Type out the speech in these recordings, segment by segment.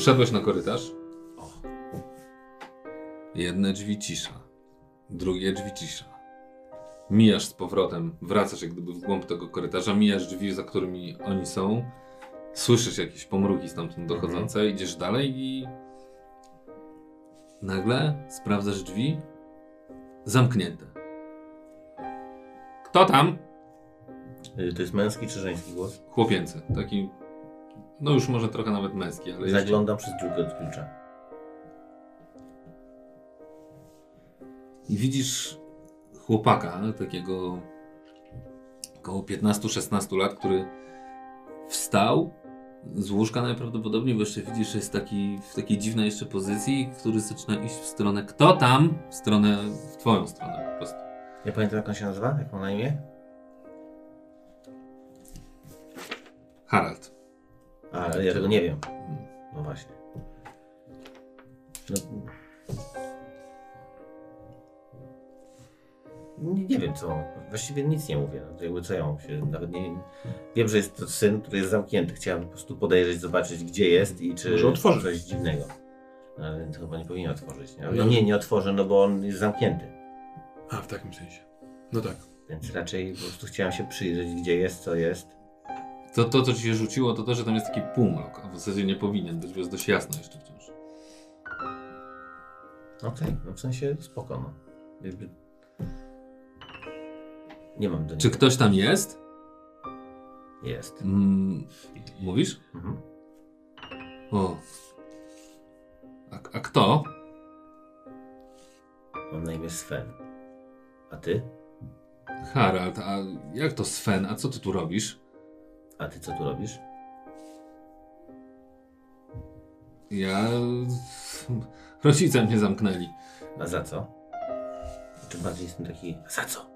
Wszedłeś na korytarz. Jedne drzwi cisza, drugie drzwi cisza. Mijasz z powrotem, wracasz jak gdyby w głąb tego korytarza, mijasz drzwi, za którymi oni są. Słyszysz jakieś pomruki stamtąd dochodzące, idziesz dalej i nagle sprawdzasz drzwi zamknięte. Kto tam? Y, To jest męski czy żeński głos? Chłopięcy, taki, no już może trochę nawet męski, ale jeszcze... Zaglądam przez dziurkę od klucza. I widzisz chłopaka, takiego około 15-16 lat, który wstał z łóżka najprawdopodobniej, bo jeszcze widzisz, że jest taki, w takiej dziwnej jeszcze pozycji, który zaczyna iść w stronę, kto tam? W stronę, w twoją stronę po prostu. Nie pamiętam jak on się nazywa? Jak ma na imię? Harald. A, ale ja tego nie wiem. No właśnie. No. Nie, nie wiem co. Właściwie nic nie mówię. No, jakby co ja mam się. Nawet nie. Wiem, że jest to syn, który jest zamknięty. Chciałem po prostu podejrzeć, zobaczyć gdzie jest i czy Może otworzy. coś dziwnego. No, Ale to chyba nie powinien otworzyć. Nie? No nie, nie otworzę, no bo on jest zamknięty. A, w takim sensie. No tak. Więc raczej po prostu chciałem się przyjrzeć, gdzie jest, co jest. To, to, co ci się rzuciło, to to, że tam jest taki półmrok, a w zasadzie nie powinien być, bo jest dość jasno jeszcze wciąż. Okej, no w sensie spoko, no. Jakby... Nie mam do niego. Czy ktoś tam jest? Jest. Mm, mówisz? Mhm. O. A, a kto? Mam na imię Sven. A ty? Harald, a jak to Sven? A co ty tu robisz? A ty co tu robisz? Ja. Rodzice mnie zamknęli. A za co? Czy bardziej jestem taki... A za co?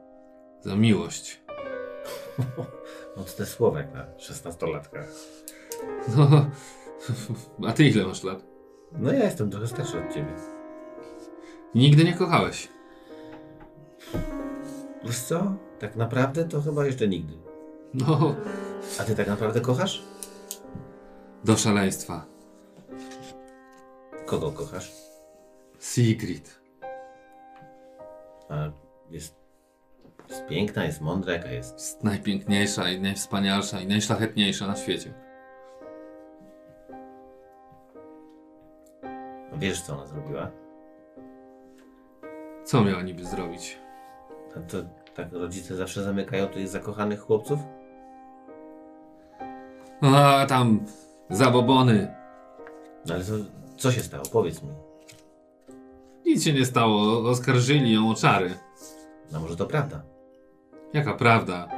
Za miłość. Mocne słowo jak na 16-latka. No. A ty ile masz lat? No ja jestem trochę starszy od ciebie. Nigdy nie kochałeś. Wiesz co? Tak naprawdę to chyba jeszcze nigdy. No. A ty tak naprawdę kochasz? Do szaleństwa. Kogo kochasz? Sigrid. A jest... Jest piękna, jest mądra, jaka jest. Jest najpiękniejsza i najwspanialsza i najszlachetniejsza na świecie. No wiesz co ona zrobiła? Co miała niby zrobić? A to tak rodzice zawsze zamykają tych zakochanych chłopców? A tam. Zabobony. No ale to, co się stało? Powiedz mi. Nic się nie stało. Oskarżyli ją o czary. No może to prawda. Jaka prawda?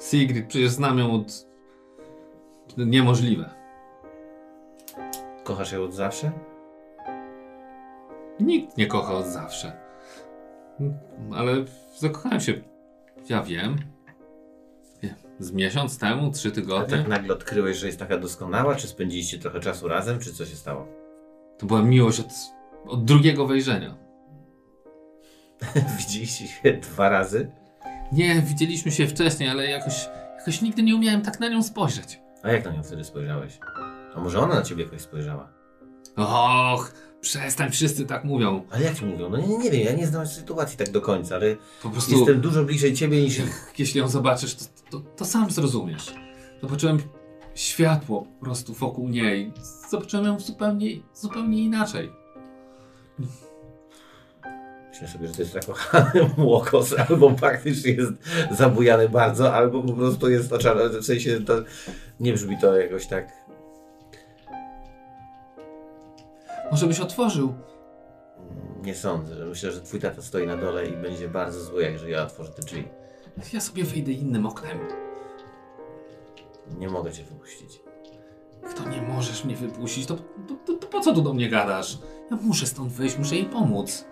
Sigrid, przecież znam ją od... Niemożliwe. Kochasz ją od zawsze? Nikt nie kocha od zawsze. Ale zakochałem się, ja wiem, wiem, z miesiąc temu, trzy A tygodnie. tak nagle odkryłeś, że jest taka doskonała? Czy spędziliście trochę czasu razem? Czy co się stało? To była miłość od, od drugiego wejrzenia. Widzieliście się dwa razy? Nie, widzieliśmy się wcześniej, ale jakoś, jakoś nigdy nie umiałem tak na nią spojrzeć. A jak na nią wtedy spojrzałeś? A może ona na ciebie jakoś spojrzała? Och, przestań, wszyscy tak mówią. Ale jak ci mówią? No nie, nie wiem, ja nie znam sytuacji tak do końca, ale Po prostu, jestem dużo bliżej ciebie niż... jeśli ją zobaczysz, to, to, to sam zrozumiesz. Zobaczyłem światło po prostu wokół niej. Zobaczyłem ją zupełnie, zupełnie inaczej. Myślę sobie, że to jest zakochany młokos, albo praktycznie jest zabujany bardzo, albo po prostu jest oczarowany. W sensie to nie brzmi to jakoś tak... Może byś otworzył. Nie sądzę. Myślę, że twój tata stoi na dole i będzie bardzo zły, jak że ja otworzę te drzwi. Ja sobie wyjdę innym oknem. Nie mogę cię wypuścić. Kto nie możesz mnie wypuścić, to, to, to, to po co tu do mnie gadasz? Ja muszę stąd wyjść, muszę jej pomóc.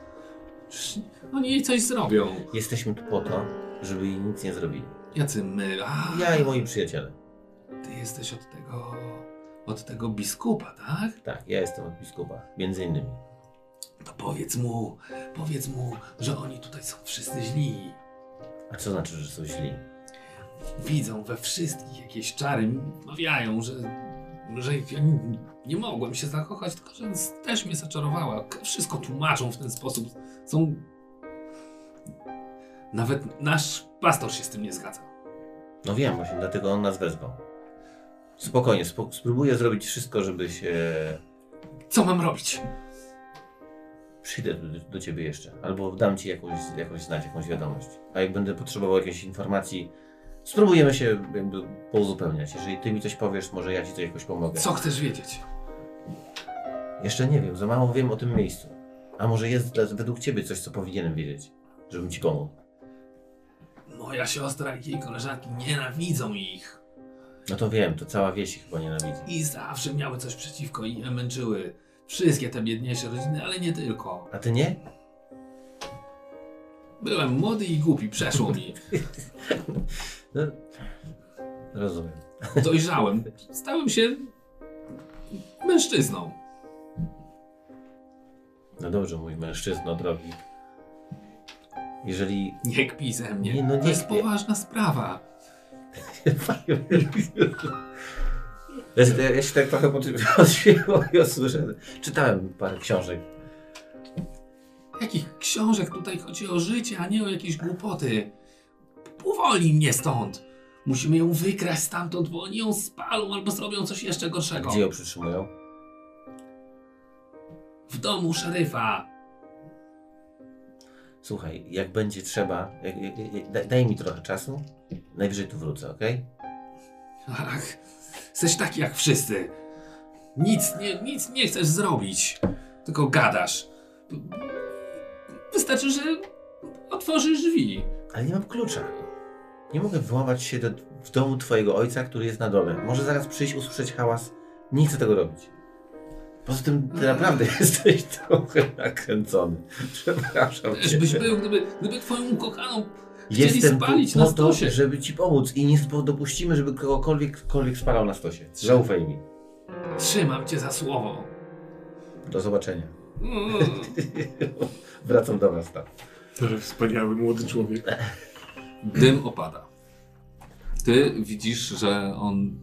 Przecież oni jej coś zrobią. Jesteśmy tu po to, żeby jej nic nie zrobili. Jacy my. A, Ja i moi przyjaciele. Ty jesteś od tego. Od tego biskupa, tak? Tak, ja jestem od biskupa. Między innymi. To powiedz mu, powiedz mu, że oni tutaj są wszyscy źli. A co znaczy, że są źli? Widzą we wszystkich jakieś czary, mawiają, że że ja nie, nie mogłem się zakochać, tylko że też mnie zaczarowała. Wszystko tłumaczą w ten sposób. Są... Nawet nasz pastor się z tym nie zgadza. No wiem, właśnie dlatego on nas wezwał. Spokojnie, spo, spróbuję zrobić wszystko, żeby się... Co mam robić? Przyjdę do, do ciebie jeszcze, albo dam ci jakąś, jakąś znać, jakąś wiadomość. A jak będę potrzebował jakiejś informacji, spróbujemy się jakby pouzupełniać. Jeżeli ty mi coś powiesz, może ja ci coś jakoś pomogę. Co chcesz wiedzieć? Jeszcze nie wiem, za mało wiem o tym miejscu. A może jest dla, według ciebie coś, co powinienem wiedzieć, żebym ci pomógł. Moja siostra i jej koleżanki nienawidzą ich. No to wiem, to cała wieś ich chyba nienawidzi. I zawsze miały coś przeciwko i męczyły. Wszystkie te biedniejsze rodziny, ale nie tylko. A ty nie? Byłem młody i głupi, przeszło mi. No, rozumiem. Dojrzałem. Stałem się mężczyzną. No dobrze, mój mężczyzno drogi. Jeżeli... Nie kpij ze mnie. Nie, no to nie jest kpię. poważna sprawa. Ja, się- ja się tak trochę odświeżyło i usłyszę. Czytałem parę książek. Jakich książek tutaj chodzi o życie, a nie o jakieś głupoty. Powoli mnie stąd. Musimy ją wykraść stamtąd, bo oni ją spalą albo zrobią coś jeszcze gorszego. Gdzie ją przytrzymują? W domu szeryfa. Słuchaj, jak będzie trzeba, jak, jak, jak, daj mi trochę czasu, najwyżej tu wrócę, okej? Ach, jesteś taki jak wszyscy. Nic nie, nic nie chcesz zrobić, tylko gadasz. Wystarczy, że otworzysz drzwi. Ale nie mam klucza. Nie mogę włamać się do, w domu twojego ojca, który jest na dole. Może zaraz przyjść, usłyszeć hałas. Nie chcę tego robić. Poza tym ty naprawdę jesteś trochę nakręcony. Przepraszam cię. byś był, gdyby, gdyby twoją ukochaną chcieli Jestem spalić tu na po to, stosie. żeby ci pomóc i nie dopuścimy, żeby kogokolwiek, kogokolwiek spalał na stosie. Zaufaj mi. Trzymam cię za słowo. Do zobaczenia. Mm. Wracam do was tam. To że wspaniały młody człowiek. Dym opada. Ty widzisz, że on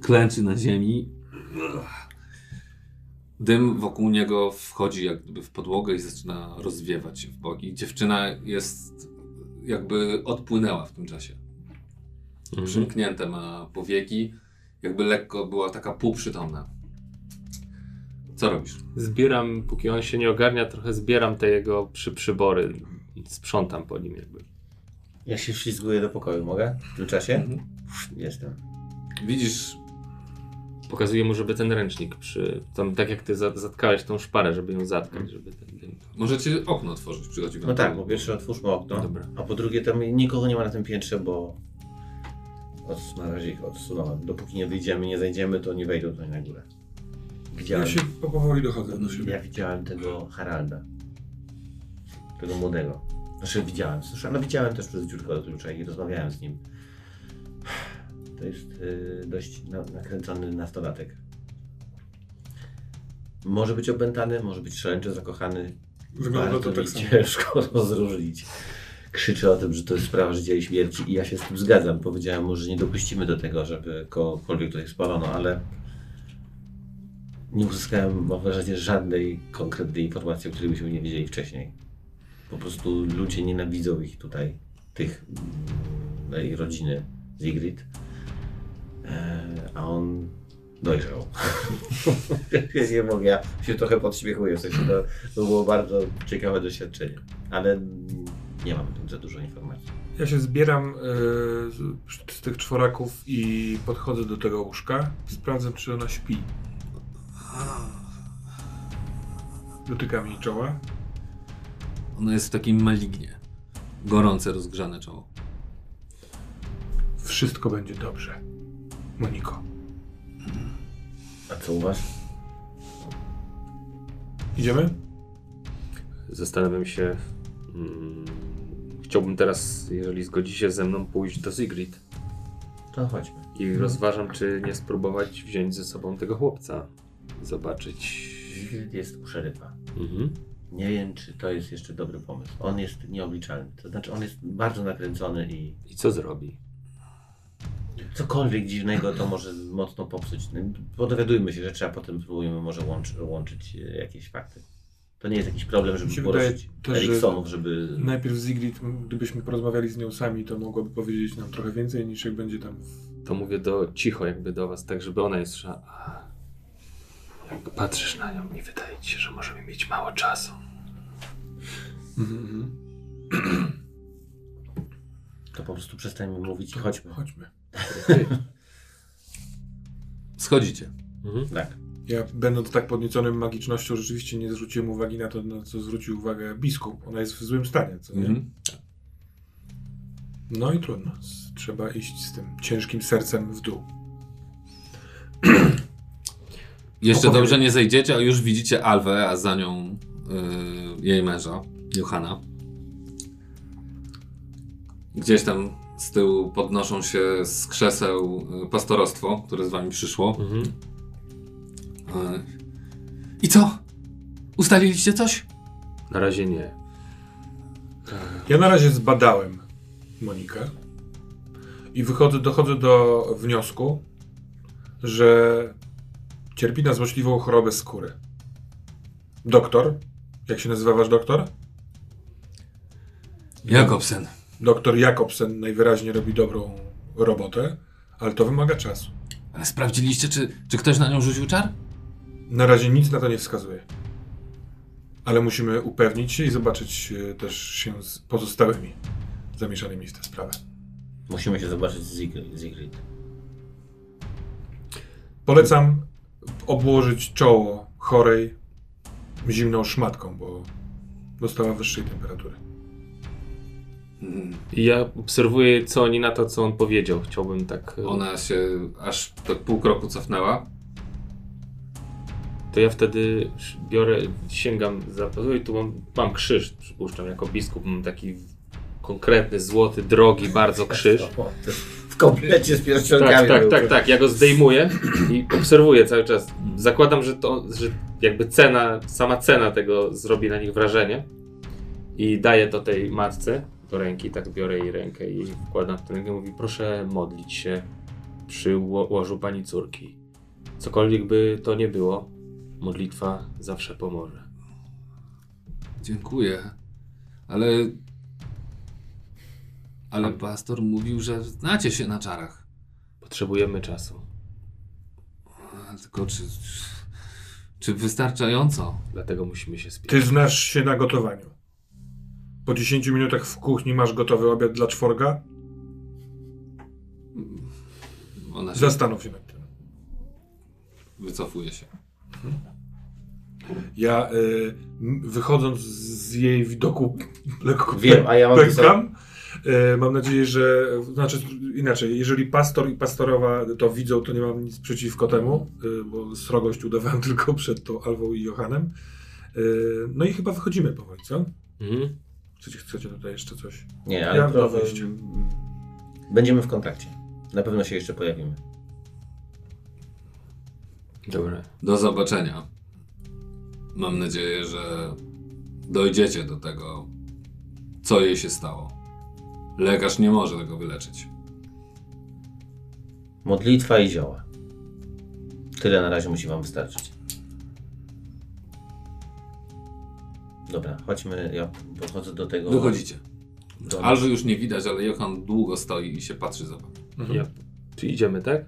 klęczy na ziemi. Dym wokół niego wchodzi jak gdyby w podłogę i zaczyna rozwiewać się w boki. Dziewczyna jest jakby odpłynęła w tym czasie. Przymknięte ma powieki, jakby lekko była taka półprzytomna. Co robisz? Zbieram, póki on się nie ogarnia, trochę zbieram te jego przy, przybory i sprzątam po nim jakby. Ja się ślizguję do pokoju, mogę? W tym czasie? Mhm. Jestem. Widzisz Pokazuję mu, żeby ten ręcznik przy... Tam, tak jak ty za- zatkałeś tą szparę, żeby ją zatkać, żeby ten dym... Możecie okno otworzyć, przychodzi wam. No tak, po pierwsze otwórzmy okno, Dobra. a po drugie tam nikogo nie ma na tym piętrze, bo od, na razie ich odsunąłem. Dopóki nie wyjdziemy, nie zajdziemy, to nie wejdą tutaj na górę. Widziałem, Ja się powoli dochodzę do siebie. ja widziałem tego Haralda. Tego młodego. Znaczy widziałem, słyszałem, no widziałem też przez dziurkę od klucza i rozmawiałem z nim. To jest y, dość na, nakręcony nastolatek. Może być opętany, może być szaleńczo zakochany, Wygląda Bardzo to tak samo. ciężko rozróżnić. Krzyczy o tym, że to jest sprawa życia i śmierci i ja się z tym zgadzam. Powiedziałem mu, że nie dopuścimy do tego, żeby kogokolwiek tutaj spalono, ale nie uzyskałem, mam wrażenie, żadnej konkretnej informacji, o której byśmy nie wiedzieli wcześniej. Po prostu ludzie nienawidzą ich tutaj, tych mm, tej rodziny Zigrid. E, a on dojrzał. nie mogę, ja się trochę podśmiechuję, w sensie to, to było bardzo ciekawe doświadczenie, ale nie mam za dużo informacji. Ja się zbieram e, z, z tych czworaków i podchodzę do tego łóżka. Sprawdzam, czy ona śpi. Dotykam jej czoła. Ono jest w takim malignie. Gorące, rozgrzane czoło. Wszystko będzie dobrze. Moniko. A co u was? Idziemy? Zastanawiam się... Mm, chciałbym teraz, jeżeli zgodzi się ze mną, pójść do Sigrid. To chodźmy. I rozważam, czy nie spróbować wziąć ze sobą tego chłopca. Zobaczyć... Zigrid jest u szeryfa. Mhm. Nie wiem, czy to jest jeszcze dobry pomysł. On jest nieobliczalny. To znaczy, on jest bardzo nakręcony i I co zrobi? Cokolwiek dziwnego to może mocno popsuć. No, Dowiadujmy się, że trzeba potem spróbujemy może łączy, łączyć e, jakieś fakty. To nie jest jakiś problem, żeby poruszyć też, Eriksonów, żeby... Najpierw Zigrid, gdybyśmy porozmawiali z nią sami, to mogłaby powiedzieć nam trochę więcej niż jak będzie tam w... To mówię do cicho jakby do was, tak żeby ona nie słyszała. A, Jak patrzysz na nią i wydaje ci się, że możemy mieć mało czasu. Mhm, To po prostu przestańmy mówić i chodźmy. Chodźmy. Schodzicie. Mhm. Tak. Ja będąc tak podnieconym magicznością rzeczywiście nie zwróciłem uwagi na to, na co zwrócił uwagę biskup. Ona jest w złym stanie, co nie? Mhm. No i trudno. Trzeba iść z tym ciężkim sercem w dół. Jeszcze Opowiedz. dobrze nie zejdziecie, a już widzicie Alwę, a za nią y, jej męża, Johana. Gdzieś tam z tyłu podnoszą się z krzeseł y, pastorostwo, które z wami przyszło. Mhm. Y, I co? Ustaliliście coś? Na razie nie. Ja na razie zbadałem Monikę i wychodzę, dochodzę do wniosku, że cierpi na złośliwą chorobę skóry. Doktor, jak się nazywa wasz doktor? Jakobsen. Doktor Jakobsen najwyraźniej robi dobrą robotę, ale to wymaga czasu. Ale sprawdziliście, czy, czy ktoś na nią rzucił czar? Na razie nic na to nie wskazuje. Ale musimy upewnić się i zobaczyć e, też się z pozostałymi zamieszanymi w tę sprawę. Musimy się zobaczyć z Zig- Zigrid. Polecam obłożyć czoło chorej zimną szmatką, bo dostała wyższej temperatury. I ja obserwuję, co oni na to, co on powiedział. Chciałbym tak. e, Ona się aż tak pół kroku cofnęła. To ja wtedy biorę, sięgam za. Oj, tu mam, mam krzyż, przypuszczam, jako biskup. Mam taki konkretny, złoty, drogi bardzo krzyż. W komplecie z pierścionkami. Tak, tak, tak, tak. Ja go zdejmuję i obserwuję cały czas. Zakładam, że to, że jakby cena, sama cena tego zrobi na nich wrażenie. I daję to tej matce do ręki, tak biorę jej rękę i wkładam w tę rękę. Mówi, proszę modlić się przy ło- łożu pani córki. Cokolwiek by to nie było, modlitwa zawsze pomoże. Dziękuję. Ale. Ale pastor mówił, że znacie się na czarach. Potrzebujemy czasu. Tylko czy. Czy wystarczająco? Dlatego musimy się Ty spieszyć. znasz się na gotowaniu. Po 10 minutach w kuchni masz gotowy obiad dla czworga? Ona się Zastanów się nad tym. wycofuje się. Ja y, m- wychodząc z jej widoku lekko Wiem, a ja mam pękam. Y, mam nadzieję, że znaczy inaczej, jeżeli pastor i pastorowa to widzą, to nie mam nic przeciwko temu, y, bo srogość udawałem tylko przed tą Alwą i Johanem. Y, no i chyba wychodzimy powoli, co? Mhm. Chcecie, chcecie tutaj jeszcze coś? Nie, ale Ja to, do wyjścia. będziemy w kontakcie. Na pewno się jeszcze pojawimy. Dobra. Do zobaczenia. Mam nadzieję, że dojdziecie do tego, co jej się stało. Lekarz nie może tego wyleczyć. Modlitwa i zioła. Tyle na razie musi wam wystarczyć. Dobra, chodźmy. Ja podchodzę do tego. Wychodzicie. Do... Alży już nie widać, ale Johan długo stoi i się patrzy za wami. Ja, czy idziemy, tak?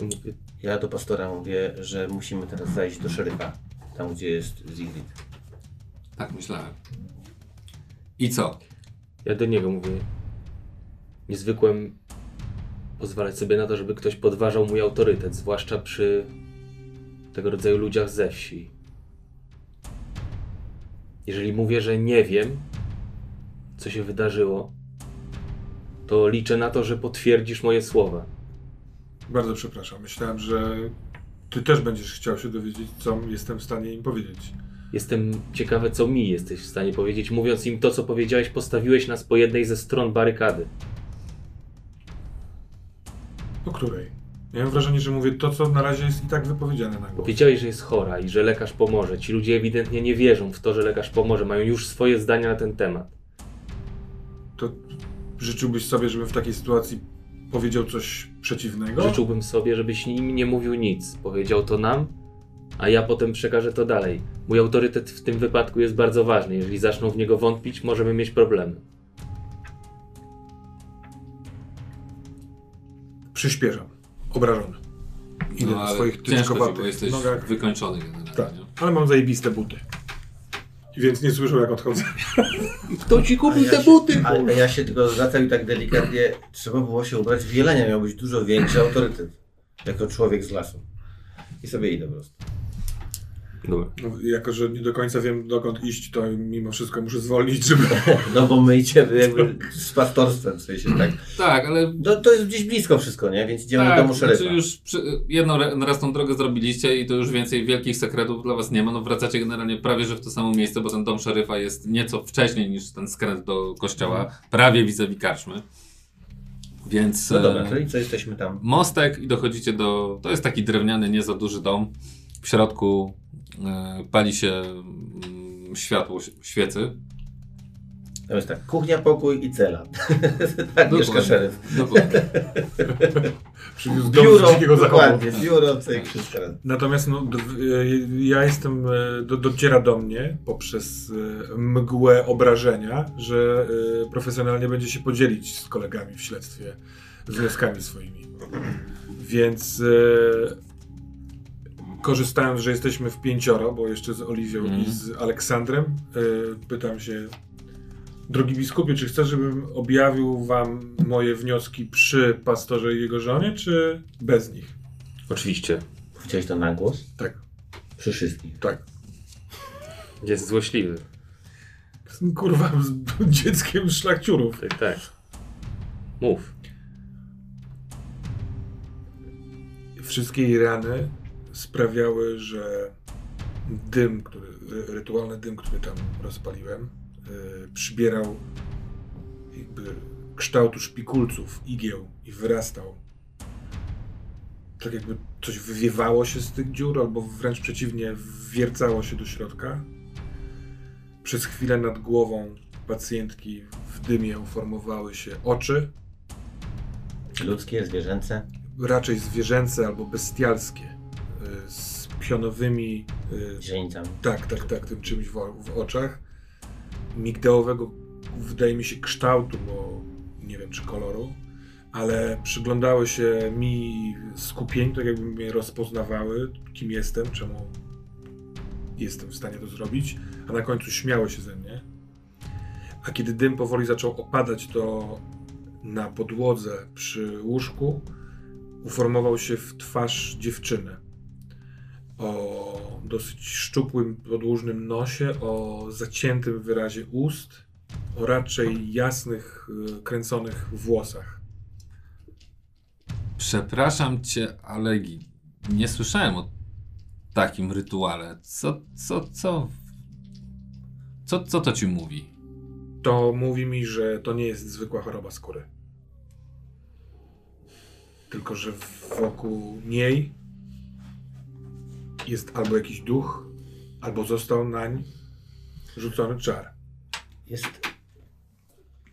Mówię, Ja do pastora mówię, że musimy teraz zajść do szeryfa. Tam, gdzie jest Zigrid. Tak myślałem. I co? Ja do niego mówię. Nie zwykłem pozwalać sobie na to, żeby ktoś podważał mój autorytet, zwłaszcza przy tego rodzaju ludziach ze wsi. Jeżeli mówię, że nie wiem, co się wydarzyło, to liczę na to, że potwierdzisz moje słowa. Bardzo przepraszam. Myślałem, że ty też będziesz chciał się dowiedzieć, co jestem w stanie im powiedzieć. Jestem ciekawy, co mi jesteś w stanie powiedzieć. Mówiąc im to, co powiedziałeś, postawiłeś nas po jednej ze stron barykady. Po której? Miałem wrażenie, że mówię to, co na razie jest i tak wypowiedziane na głos. Powiedziałeś, że jest chora i że lekarz pomoże. Ci ludzie ewidentnie nie wierzą w to, że lekarz pomoże. Mają już swoje zdania na ten temat. To życzyłbyś sobie, żebym w takiej sytuacji powiedział coś przeciwnego? Życzyłbym sobie, żebyś im nie mówił nic. Powiedział to nam, a ja potem przekażę to dalej. Mój autorytet w tym wypadku jest bardzo ważny. Jeżeli zaczną w niego wątpić, możemy mieć problemy. Przyspieszam. Obrażony. Idę No, na swoich tyczkowatych bo jesteś nogach. wykończony generalnie. Tak, ale mam zajebiste buty. Więc nie słyszę jak odchodzę. Kto ci kupił ja te się- buty? A, a ja się tylko zwracam i tak delikatnie, trzeba było się ubrać w jelenia, miał być dużo większy autorytet. Jako człowiek z lasu. I sobie idę po prostu. Dobra. No, jako, że nie do końca wiem dokąd iść, to mimo wszystko muszę zwolnić, żeby... No bo my idziemy jakby z pastorstwem, w sensie tak. Tak, ale No to jest gdzieś blisko wszystko, nie? Więc idziemy tak, do domu szeryfa. znaczy już przy, jedną raz tą drogę zrobiliście i to już więcej wielkich sekretów dla was nie ma. No wracacie generalnie prawie, że w to samo miejsce, bo ten dom szeryfa jest nieco wcześniej niż ten skręt do kościoła, prawie vis-a-vis karczmy. Więc No dobra, e, czyli co jesteśmy tam? mostek i dochodzicie do... To jest taki drewniany, nie za duży dom. W środku e, pali się mm, światło, świecy. Tam jest tak, kuchnia, pokój i cela. tak mieszka szeryf. Dokładnie. Przywiózł dom Biuro, z dzikiego zachodu. dokładnie, biuro, cyk, wszystko. razem. Natomiast no, d- e, ja jestem, e, do, dociera do mnie poprzez e, mgłę obrażenia, że e, profesjonalnie będzie się podzielić z kolegami w śledztwie wnioskami swoimi. Więc e, korzystając, że jesteśmy w pięcioro, bo jeszcze z Oliwią Mhm. i z Aleksandrem, e, pytam się, drogi biskupie, czy chcesz, żebym objawił wam moje wnioski przy pastorze i jego żonie, czy bez nich? Oczywiście. Chciałeś to na głos? Tak, Przy wszystkich. tak. Jest złośliwy. Jestem, Kurwa, z dzieckiem szlachciurów. Tak, tak. Mów. Wszystkie jej rany sprawiały, że dym, który, ry- rytualny dym, który tam rozpaliłem, yy, przybierał jakby kształtu szpikulców, igieł i wyrastał. Tak jakby coś wywiewało się z tych dziur, albo wręcz przeciwnie, wwiercało się do środka. Przez chwilę nad głową pacjentki w dymie uformowały się oczy, Ludzkie, zwierzęce. raczej zwierzęce albo bestialskie, y, z pionowymi, y, Źrenicami. tak, tak, tak, tym czymś w, w oczach. Migdałowego, wydaje mi się, kształtu, bo nie wiem czy koloru, ale przyglądały się mi skupień, tak jakby mnie rozpoznawały, kim jestem, czemu jestem w stanie to zrobić, a na końcu śmiały się ze mnie. A kiedy dym powoli zaczął opadać, to na podłodze przy łóżku uformował się w twarz dziewczyny o dosyć szczupłym, podłużnym nosie, o zaciętym wyrazie ust, o raczej jasnych, y, kręconych włosach. Przepraszam cię, ale nie słyszałem o takim rytuale. Co, co, co? Co, co to ci mówi? To mówi mi, że to nie jest zwykła choroba skóry. Tylko, że wokół niej jest albo jakiś duch, albo został nań rzucony czar. Jest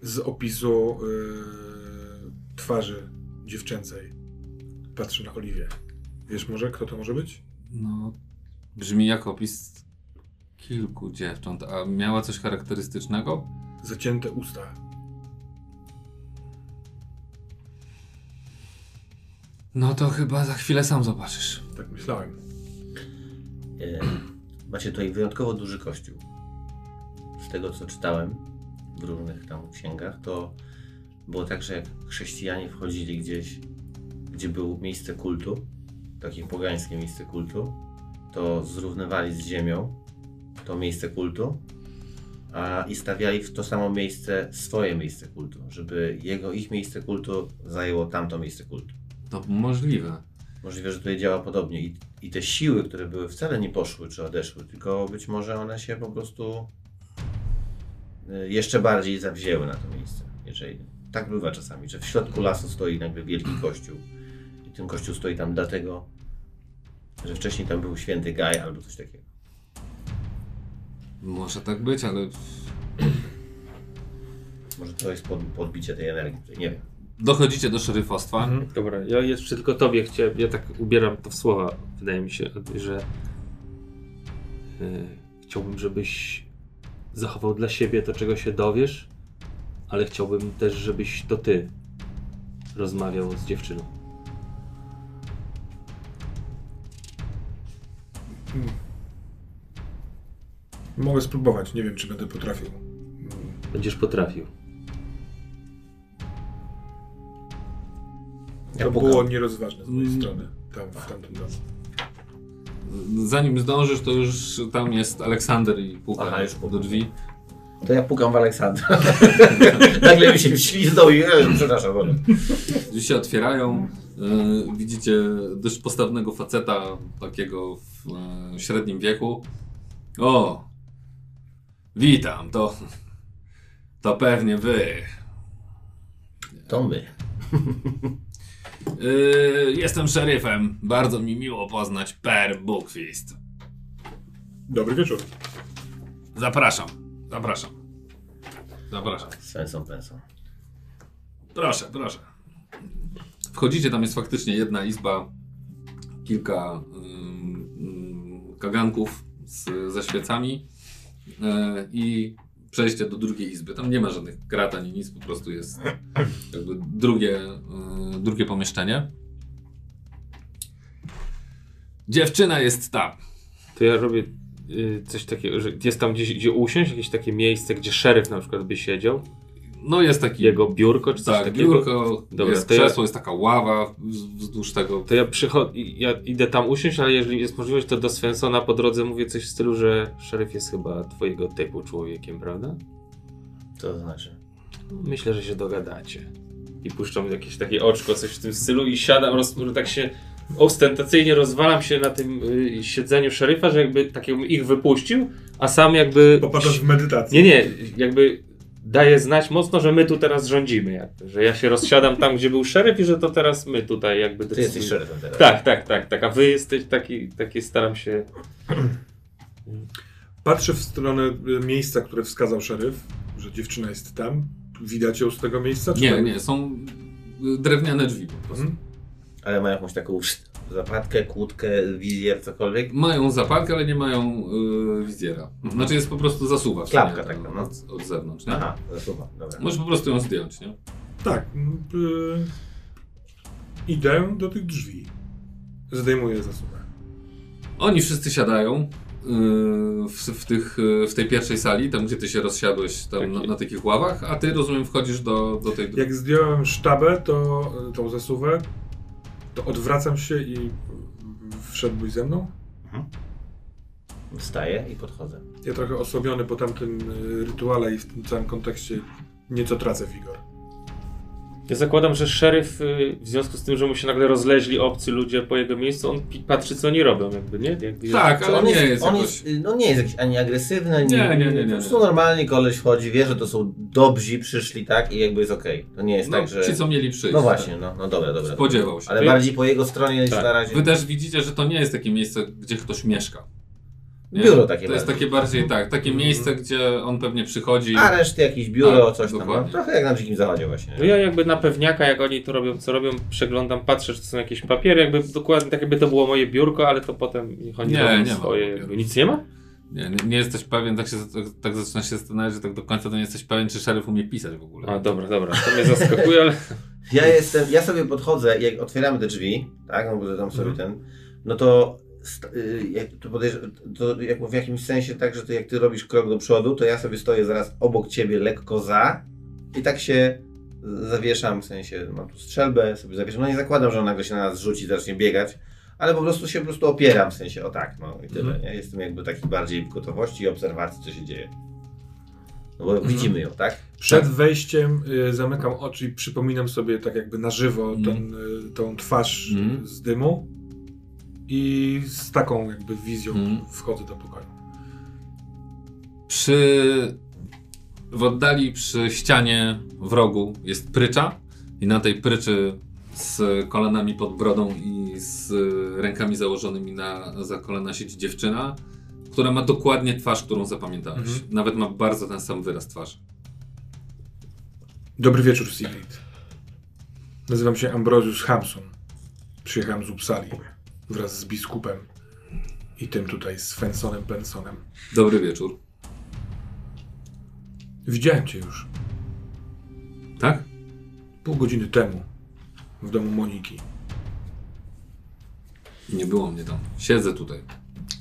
Z opisu y, twarzy dziewczęcej. Patrzę na Oliwię. Wiesz może, kto to może być? No, brzmi jak opis kilku dziewcząt, a miała coś charakterystycznego? Zacięte usta. No to chyba za chwilę sam zobaczysz. Tak myślałem. Macie tutaj wyjątkowo duży kościół. Z tego co czytałem w różnych tam księgach, to było tak, że jak chrześcijanie wchodzili gdzieś, gdzie było miejsce kultu, takie pogańskie miejsce kultu, to zrównywali z ziemią to miejsce kultu a, i stawiali w to samo miejsce swoje miejsce kultu, żeby jego, ich miejsce kultu zajęło tamto miejsce kultu. To możliwe. Możliwe, że tutaj działa podobnie I, i te siły, które były wcale nie poszły czy odeszły, tylko być może one się po prostu y, jeszcze bardziej zawzięły na to miejsce. Jeżeli tak bywa czasami, że w środku lasu stoi nagle wielki kościół i ten kościół stoi tam dlatego, że wcześniej tam był święty Gaj albo coś takiego. Może tak być, ale Może to jest pod, podbicie tej energii, nie wiem. Dochodzicie do szeryfostwa. Mhm. Dobra, ja jeszcze tylko tobie chciałem, ja tak ubieram to w słowa, wydaje mi się, że y, chciałbym, żebyś zachował dla siebie to, czego się dowiesz, ale chciałbym też, żebyś to ty rozmawiał z dziewczyną. Mogę spróbować, nie wiem czy będę potrafił. Będziesz potrafił. To było nierozważne z mojej Mm. strony, tam w tamtym domu. Zanim zdążysz, to już tam jest Aleksander i puka Aha, już do drzwi. To ja pukam w Aleksandra. Nagle mi się wśliznął i e, przepraszam. Boże. Drzwi się otwierają. e, widzicie dość postawnego faceta, takiego w e, średnim wieku. O! Witam, to. To pewnie wy. To my. E, jestem szeryfem. Bardzo mi miło poznać Per Bookfist. Dobry wieczór. Zapraszam, zapraszam. Zapraszam. Sensą pensą. Proszę, proszę. Wchodzicie, tam jest faktycznie jedna izba, kilka ym, ym, kaganków z, ze świecami e, i przejście do drugiej izby. Tam nie ma żadnych krat ani nic, po prostu jest jakby drugie, y, drugie pomieszczenie. Dziewczyna jest tam. To ja robię y, coś takiego, że jest tam gdzieś, gdzie usiąść, jakieś takie miejsce, gdzie szeryf na przykład by siedział, No jest taki jego biurko czy coś tak, takiego. biurko, Dobra, jest to ja- krzesło, jest taka ława wz- wzdłuż tego. To ja przychodzę, ja idę tam usiąść, ale jeżeli jest możliwość, to do Svensona po drodze mówię coś w stylu, że szeryf jest chyba twojego typu człowiekiem, prawda? Co to znaczy? Myślę, że się dogadacie. I puszczam jakieś takie oczko, coś w tym stylu i siadam, roz, tak się ostentacyjnie rozwalam się na tym y, siedzeniu szeryfa, że jakby tak jakbym ich wypuścił, a sam jakby... Popadasz w medytację. Nie, nie, jakby daje znać mocno, że my tu teraz rządzimy jakby, że ja się rozsiadam tam, gdzie był szeryf i że to teraz my tutaj jakby Ty jesteś decydujemy. szeryfem teraz. Tak, tak, tak, tak, a wy jesteś taki, taki staram się... Patrzę w stronę y, miejsca, które wskazał szeryf, że dziewczyna jest tam. Widać ją z tego miejsca? Czy Nie, tam- nie, są y, drewniane drzwi po prostu. Mhm. Ale ma jakąś taką zapadkę, kłódkę, wizjer, cokolwiek. Mają zaparkę, ale nie mają y, wizjera. Znaczy jest po prostu zasuwa. Klapka taka, no. Od, od zewnątrz, nie? Aha, zasuwa, dobra. Możesz po prostu ją zdjąć, nie? Tak. mm, y, idę do tych drzwi. Zdejmuję zasuwę. Oni wszyscy siadają y, w, w, tych, y, w tej pierwszej sali, tam gdzie ty się rozsiadłeś tam na, Taki- na takich ławach, a ty rozumiem wchodzisz do, do tej... Jak zdjąłem sztabę, to tą zasuwę, to odwracam się i wszedłbyś ze mną? Wstaję i podchodzę. Ja trochę osłabiony po tamtym y, rytuale i w tym całym kontekście nieco tracę wigor. Ja zakładam, że szeryf y, w związku z tym, że mu się nagle rozleźli obcy ludzie po jego miejscu, on patrzy co oni robią jakby, nie? Jakby Tak, ale on nie jest, jest on jakoś... jest, no nie jest jakiś ani agresywny, ani... Nie, nie, nie, nie, Po prostu normalnie koleś wchodzi, wie, że to są dobrzy, przyszli, tak? I jakby jest okej. To nie jest No, tak, że... ci co mieli przyjść. No właśnie, no, no dobra, dobra. Spodziewał się. Ale bardziej po jego stronie niż Tak. na razie. Wy też widzicie, że to nie jest takie miejsce, gdzie ktoś mieszka. Nie? Biuro takie To jest bardziej. takie bardziej, tak, takie miejsce, gdzie on pewnie przychodzi. A reszty jakieś biuro, Tak, coś tam. No, dokładnie. trochę jak na dzikim zachodzie właśnie. No ja jakby na pewniaka, jak oni to robią, co robią, przeglądam, patrzę, czy to są jakieś papiery, jakby dokładnie tak jakby to było moje biurko, ale to potem niech oni Nie, robią nie ma swoje. Nic nie ma? Nie, nie, nie jesteś pewien, tak, się, tak, tak zaczynasz się zastanawiać, że tak do końca to nie jesteś pewien, czy szeryf umie pisać w ogóle. A dobra, dobra, to mnie zaskakuje, ale Ja jestem, ja sobie podchodzę, jak otwieramy te drzwi, tak, no bo tam sobie Mhm. ten, no to, jak, to, to jak w jakimś sensie tak, że to jak ty robisz krok do przodu, to ja sobie stoję zaraz obok ciebie lekko za i tak się zawieszam, w sensie mam tu strzelbę, sobie zawieszam, no nie zakładam, że on nagle się na nas rzuci, zacznie biegać, ale po prostu się po prostu opieram, w sensie o tak, no i tyle, Mhm. nie? Jestem jakby taki bardziej w gotowości i obserwacji, co się dzieje. No bo widzimy ją, tak? Przed Tak. wejściem y, zamykam oczy i przypominam sobie tak jakby na żywo Mhm. ten, y, tą twarz y, Mhm. z dymu i z taką jakby wizją Mhm. wchodzę do pokoju. Przy... W oddali przy ścianie w rogu jest prycza i na tej pryczy z kolanami pod brodą i z rękami założonymi na, za kolana siedzi dziewczyna, która ma dokładnie twarz, którą zapamiętałeś. Mhm. Nawet ma bardzo ten sam wyraz twarzy. Dobry wieczór, Sigrid. Nazywam się Ambrosius Hamson. Przyjechałem z Uppsali wraz z biskupem i tym tutaj Svensonem Pensonem. Dobry wieczór. Widziałem cię już Tak? pół godziny temu w domu Moniki. Nie było mnie tam. Siedzę tutaj.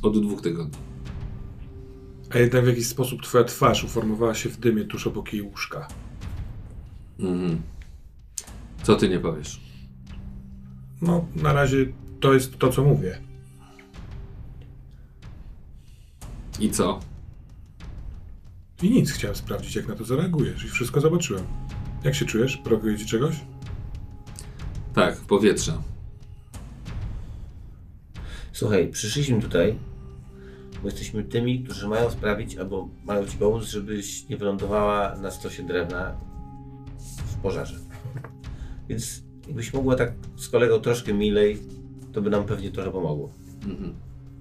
Od dwóch tygodni. A jednak w jakiś sposób twoja twarz uformowała się w dymie tuż obok jej łóżka. Mhm. Co ty nie powiesz? No, na razie to jest to, co mówię. I co? I nic, chciałem sprawdzić, jak na to zareagujesz i wszystko zobaczyłem. Jak się czujesz? Brakuje ci czegoś? Tak, powietrze. Słuchaj, przyszliśmy tutaj, bo jesteśmy tymi, którzy mają sprawić, albo mają ci pomóc, żebyś nie wylądowała na stosie drewna w pożarze. Więc jakbyś mogła tak z kolegą troszkę milej, to by nam pewnie trochę pomogło. Mhm.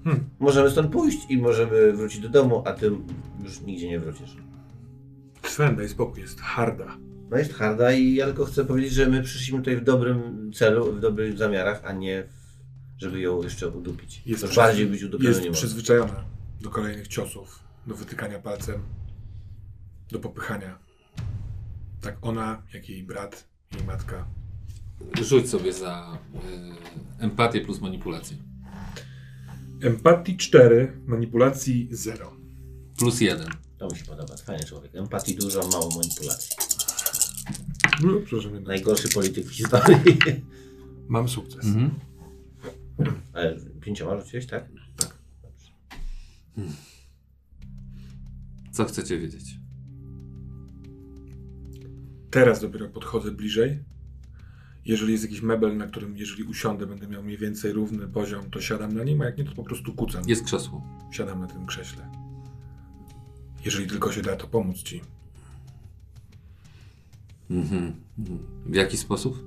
Hmm. Możemy stąd pójść i możemy wrócić do domu, a ty już nigdzie nie wrócisz. Sven, daj spokój, jest harda. No jest harda i ja tylko chcę powiedzieć, że my przyszliśmy tutaj w dobrym celu, w dobrych zamiarach, a nie w, żeby ją jeszcze udupić. Jest to przyzwy- bardziej być udupiony Jest nie może. przyzwyczajona do kolejnych ciosów, do wytykania palcem, do popychania. Tak ona, jak jej brat, jej matka. Rzuć sobie za y, empatię plus manipulację. Empatii 4, manipulacji 0. Plus jeden. To mi się podoba, fajny człowiek. Empatii dużo, mało manipulacji. No, przepraszam, jednak. Najgorszy polityk w historii. Mam sukces. Mhm. Ale pięcioma rzuciłeś, tak? Tak. Co chcecie wiedzieć? Teraz dopiero podchodzę bliżej. Jeżeli jest jakiś mebel, na którym jeżeli usiądę, będę miał mniej więcej równy poziom, to siadam na nim, a jak nie, to po prostu kucam. Jest krzesło. Siadam na tym krześle. Jeżeli tylko się da, to pomóc ci. Mhm. Mhm. W jaki sposób?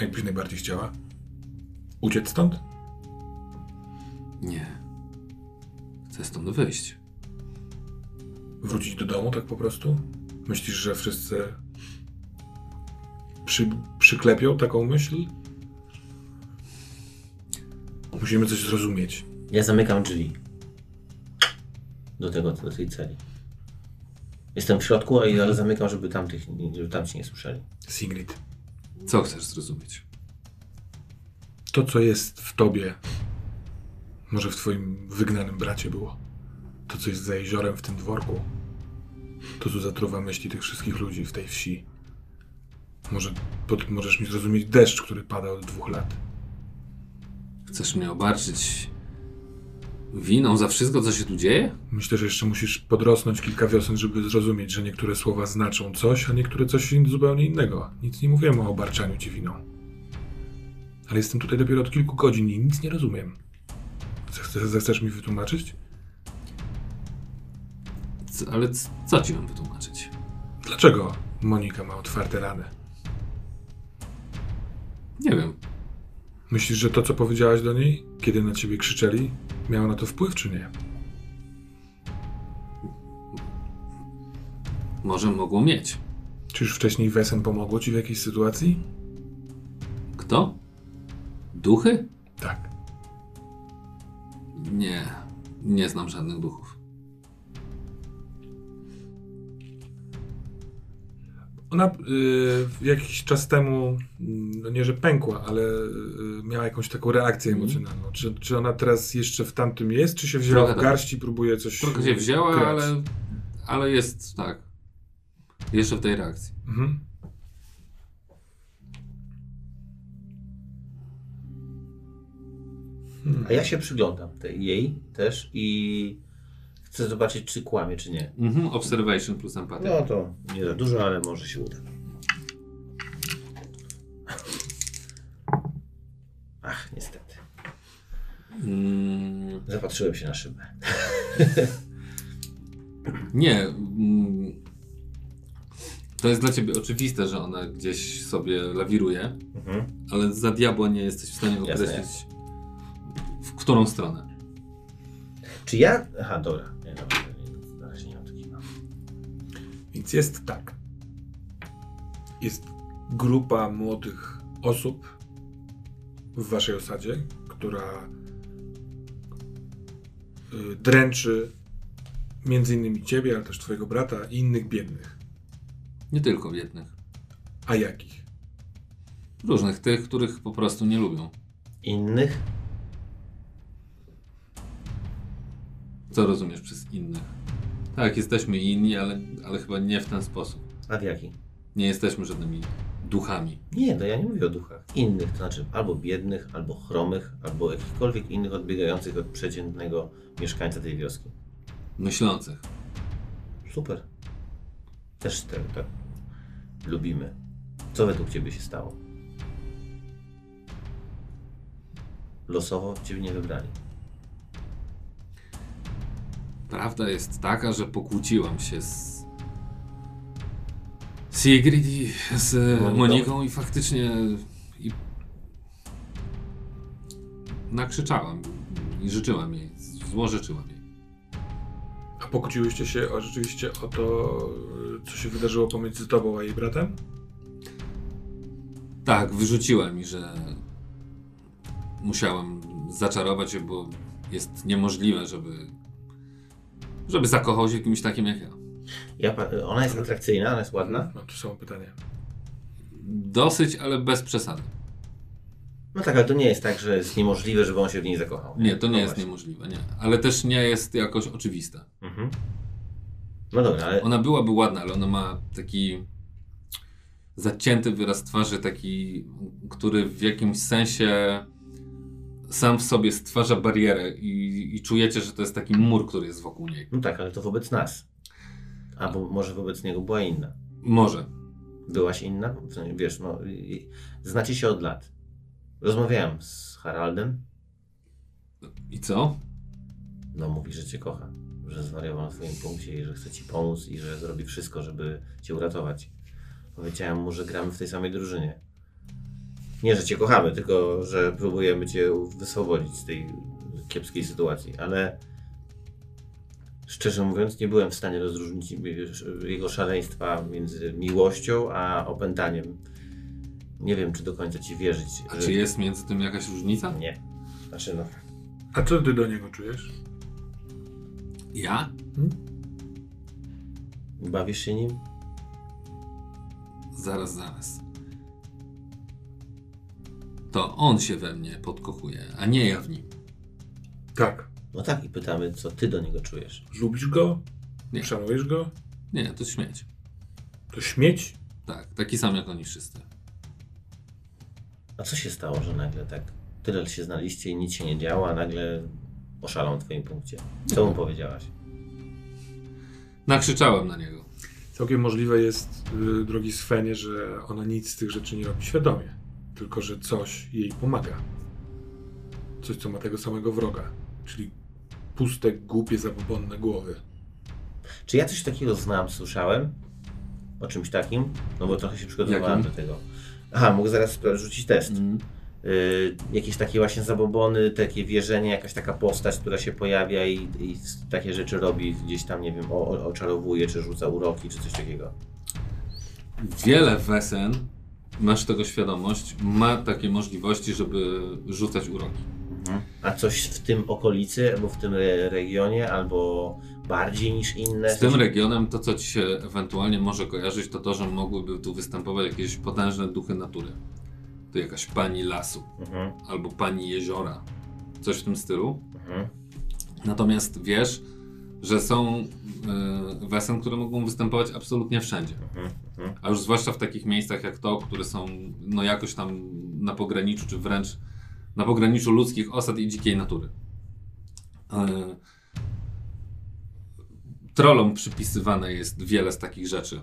Jakbyś najbardziej chciała. Uciec stąd? Nie. Chcę stąd wyjść. Wrócić do domu tak po prostu? Myślisz, że wszyscy przy, przyklepią taką myśl? Musimy coś zrozumieć. Ja zamykam drzwi. Do tego, do tej celi. Jestem w środku, ale ale zamykam, żeby tamtych, żeby tamci nie słyszeli. Sigrid, Co chcesz zrozumieć? to co jest w tobie, może w twoim wygnanym bracie było. To co jest za jeziorem w tym dworku. To co zatruwa myśli tych wszystkich ludzi w tej wsi. Może pod, możesz mi zrozumieć deszcz, który pada od dwóch lat. Chcesz mnie obarczyć winą za wszystko, co się tu dzieje? Myślę, że jeszcze musisz podrosnąć kilka wiosen, żeby zrozumieć, że niektóre słowa znaczą coś, a niektóre coś zupełnie innego. Nic nie mówiłem o obarczaniu ci winą. Ale jestem tutaj dopiero od kilku godzin i nic nie rozumiem. Zechce- Zechcesz mi wytłumaczyć? C- ale co ci mam wytłumaczyć? Dlaczego Monika ma otwarte rany? Nie wiem. Myślisz, że to, co powiedziałaś do niej, kiedy na ciebie krzyczeli, miało na to wpływ, czy nie? Może mogło mieć. Czy już wcześniej Wesen pomogło ci w jakiejś sytuacji? Kto? Duchy? Tak. Nie. Nie znam żadnych duchów. Ona y, jakiś czas temu, mm, no nie że pękła, ale y, miała jakąś taką reakcję Mhm. emocjonalną. Czy, czy ona teraz jeszcze w tamtym jest, czy się wzięła Trochę w tak. garści i próbuje coś Trochę się wzięła, grać? ale, ale jest tak. Jeszcze w tej reakcji. Mhm. A ja się przyglądam tej, jej też i chcę zobaczyć, czy kłamie, czy nie. Mhm. Observation plus empatia. No to nie za dużo, ale może się uda. Ach, niestety. Mm, Zapatrzyłem się na szybę. nie. Mm, to jest dla ciebie oczywiste, że ona gdzieś sobie lawiruje, Mhm. ale za diabła nie jesteś w stanie Jasne. określić w którą stronę. Czy ja... Aha, dobra. Więc jest tak. Jest grupa młodych osób w waszej osadzie, która y, dręczy między innymi ciebie, ale też twojego brata i innych biednych. Nie tylko biednych. A jakich? Różnych, tych, których po prostu nie lubią. Innych? Co rozumiesz przez innych? Tak, jesteśmy inni, ale, ale chyba nie w ten sposób. A w jaki? Nie jesteśmy żadnymi duchami. Nie, to ja nie mówię o duchach. Innych, to znaczy albo biednych, albo chromych, albo jakichkolwiek innych odbiegających od przeciętnego mieszkańca tej wioski. Myślących. Super. Też tak, tak lubimy. Co według Ciebie się stało? Losowo Ciebie nie wybrali. Prawda jest taka, że pokłóciłam się z Sigrid i z Moniką? Moniką i faktycznie i nakrzyczałam i życzyłam jej, złożyczyłam jej. A pokłóciłyście się o, rzeczywiście o to, co się wydarzyło pomiędzy tobą a jej bratem? Tak, wyrzuciła mi, że musiałam zaczarować się, bo jest niemożliwe, żeby żeby zakochał się w kimś takim jak ja. Ja, pa- ona jest atrakcyjna, ona jest ładna. No to samo pytanie. Dosyć, ale bez przesady. No tak, ale to nie jest tak, że jest niemożliwe, żeby on się w niej zakochał. Nie, to nie No jest właśnie. niemożliwe, nie. Ale też nie jest jakoś oczywiste. Mhm. No dobra, ale Ona byłaby ładna, ale ona ma taki zacięty wyraz twarzy, taki, który w jakimś sensie sam w sobie stwarza barierę i, i czujecie, że to jest taki mur, który jest wokół niej. no tak, ale to wobec nas. Albo może wobec niego była inna. Może. Byłaś inna? Wiesz, no, znacie się od lat. Rozmawiałem z Haraldem. I co? No, mówi, że cię kocha. Że zwariował na twoim punkcie i że chce ci pomóc i że zrobi wszystko, żeby cię uratować. Powiedziałem mu, że gramy w tej samej drużynie. Nie, że cię kochamy, tylko że próbujemy cię wyswobodzić z tej kiepskiej sytuacji, ale szczerze mówiąc, nie byłem w stanie rozróżnić jego szaleństwa między miłością a opętaniem. Nie wiem, czy do końca ci wierzyć. A że- czy jest między tym jakaś różnica? Nie. Znaczy, no. A co ty do niego czujesz? Ja? Bawisz się nim? Zaraz, zaraz. To on się we mnie podkochuje, a nie ja w nim. Tak. No tak, i pytamy, co ty do niego czujesz. Lubisz go? Nie. Szanujesz go? Nie, to śmieć. To śmieć? Tak, taki sam jak oni wszyscy. A co się stało, że nagle tak tyle się znaliście i nic się nie działo, a nagle oszalał na twoim punkcie? Co mu powiedziałaś? Nakrzyczałem na niego. Całkiem możliwe jest, y, drogi Svenie, że ona nic z tych rzeczy nie robi świadomie. Tylko, że coś jej pomaga. Coś, co ma tego samego wroga. Czyli puste, głupie, zabobonne głowy. Czy ja coś takiego znam, słyszałem? O czymś takim? No bo trochę się przygotowałem Jakim? do tego. Aha, mógł zaraz rzucić test. Mm. Y, jakieś takie właśnie zabobony, takie wierzenie, jakaś taka postać, która się pojawia i, i takie rzeczy robi, gdzieś tam, nie wiem, o, o, oczarowuje, czy rzuca uroki, czy coś takiego. Wiele wesen, masz tego świadomość, ma takie możliwości, żeby rzucać uroki. A coś w tym okolicy, albo w tym re- regionie, albo bardziej niż inne? Z tym regionem to, co ci się ewentualnie może kojarzyć, to to, że mogłyby tu występować jakieś potężne duchy natury. To jakaś pani lasu, Mhm, albo pani jeziora. Coś w tym stylu. mhm. Natomiast wiesz, że są y, wesen, które mogą występować absolutnie wszędzie. Mhm, mhm. A już zwłaszcza w takich miejscach jak to, które są no jakoś tam na pograniczu, czy wręcz na pograniczu ludzkich osad i dzikiej natury. E, Trollom przypisywane jest wiele z takich rzeczy.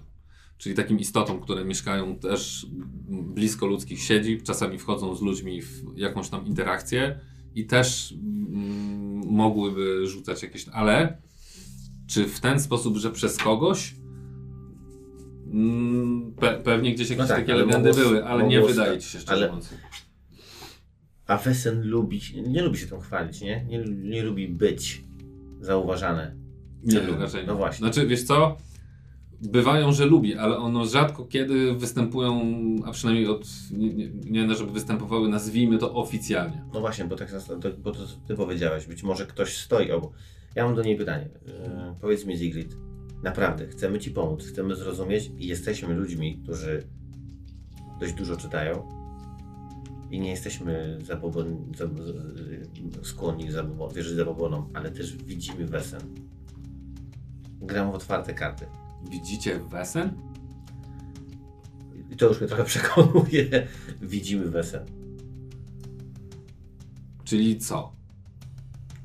Czyli takim istotom, które mieszkają też blisko ludzkich siedzib, czasami wchodzą z ludźmi w jakąś tam interakcję i też mm, mogłyby rzucać jakieś. Ale czy w ten sposób, że przez kogoś? Mm, Pe pewnie gdzieś jakieś No tak, takie legendy mogło- były, ale nie wydaje ci się szczerze Ale-. A Wesen lubi, nie lubi się tym chwalić, nie? Nie, nie lubi być zauważane. Nie, raczej nie. no właśnie. Znaczy, wiesz co? Bywają, że lubi, ale ono rzadko kiedy występują, a przynajmniej od, nie, nie, nie żeby występowały, nazwijmy to oficjalnie. No właśnie, bo tak bo to ty powiedziałeś, być może ktoś stoi obok. Ja mam do niej pytanie. Yy, powiedz mi Zigrid, naprawdę, chcemy Ci pomóc, chcemy zrozumieć i jesteśmy ludźmi, którzy dość dużo czytają i nie jesteśmy zabobon, zab, skłonni zabobon, wierzyć zabobonom, ale też widzimy wesen. Gram w otwarte karty. Widzicie wesen? I to już mnie trochę przekonuje. Widzimy wesen. Czyli co?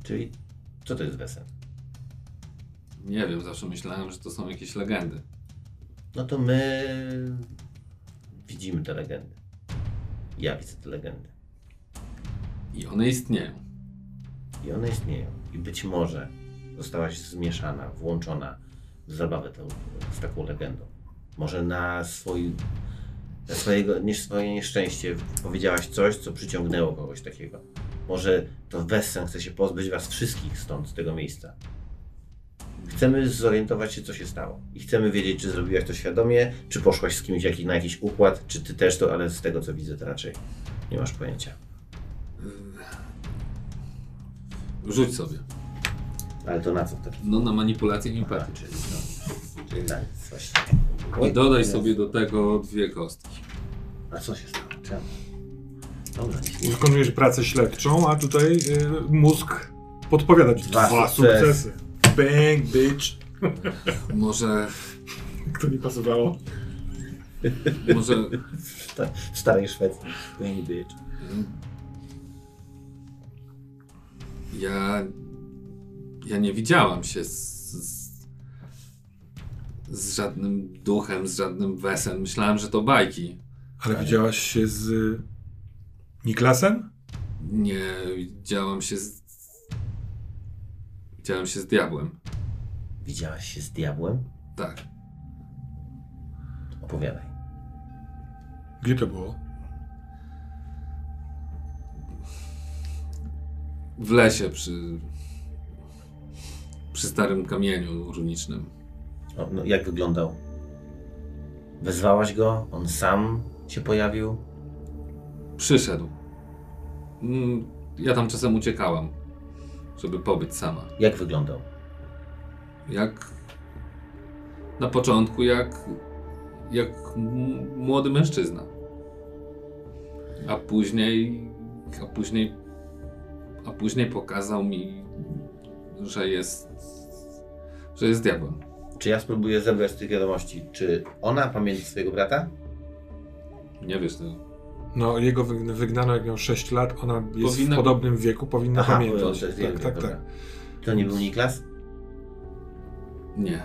Czyli co to jest wesen? Nie wiem, zawsze myślałem, że to są jakieś legendy. No to my widzimy te legendy. Ja widzę te legendy. I one istnieją. I one istnieją. I być może zostałaś zmieszana, włączona w zabawę tą, z taką legendą. Może na, swój, na swojego, nie, swoje nieszczęście powiedziałaś coś, co przyciągnęło kogoś takiego. Może to Wessen chce się pozbyć was wszystkich stąd, z tego miejsca. Chcemy zorientować się, co się stało. I chcemy wiedzieć, czy zrobiłaś to świadomie, czy poszłaś z kimś na jakiś układ, czy ty też to, ale z tego, co widzę, to raczej nie masz pojęcia. Rzuć sobie. Ale to na co wtedy? No na manipulację empatii. Czyli, no, czyli tak, właśnie. I dodaj sobie do tego dwie kostki. A co się stało? Czemu? Dobra, nic nie Wykonujesz pracę śledczą, a tutaj y, mózg podpowiada ci Dwa dwa sukcesy. sukcesy. Bang, bitch. Może, Kto nie pasowało? może w sta- w starej Szwecji. Bang bitch. ja, ja nie widziałam się z, z, z żadnym duchem, z żadnym wesem. Myślałem, że to bajki. Ale widziałaś się z Niklasem? Nie, widziałam się z... Widziałem się z diabłem. Widziałaś się z diabłem? Tak. Opowiadaj. Gdzie to było? W lesie przy... Przy starym kamieniu runicznym. O, no, jak wyglądał? Wezwałaś go? On sam się pojawił? Przyszedł. Mm, Ja tam czasem uciekałam, żeby pobyć sama. Jak wyglądał? Jak na początku, jak, jak młody mężczyzna. A później, a później, a później pokazał mi, że jest, że jest diabłem. Czy ja spróbuję zebrać z tych wiadomości? Czy ona pamięta swojego brata? Nie wiesz tego. No, jego wyg- wygnano jak miał 6 lat, ona jest Powinna- w podobnym wieku, powinna Aha, pamiętać. Tak, jeden, tak, tak. To nie był Niklas? Nie.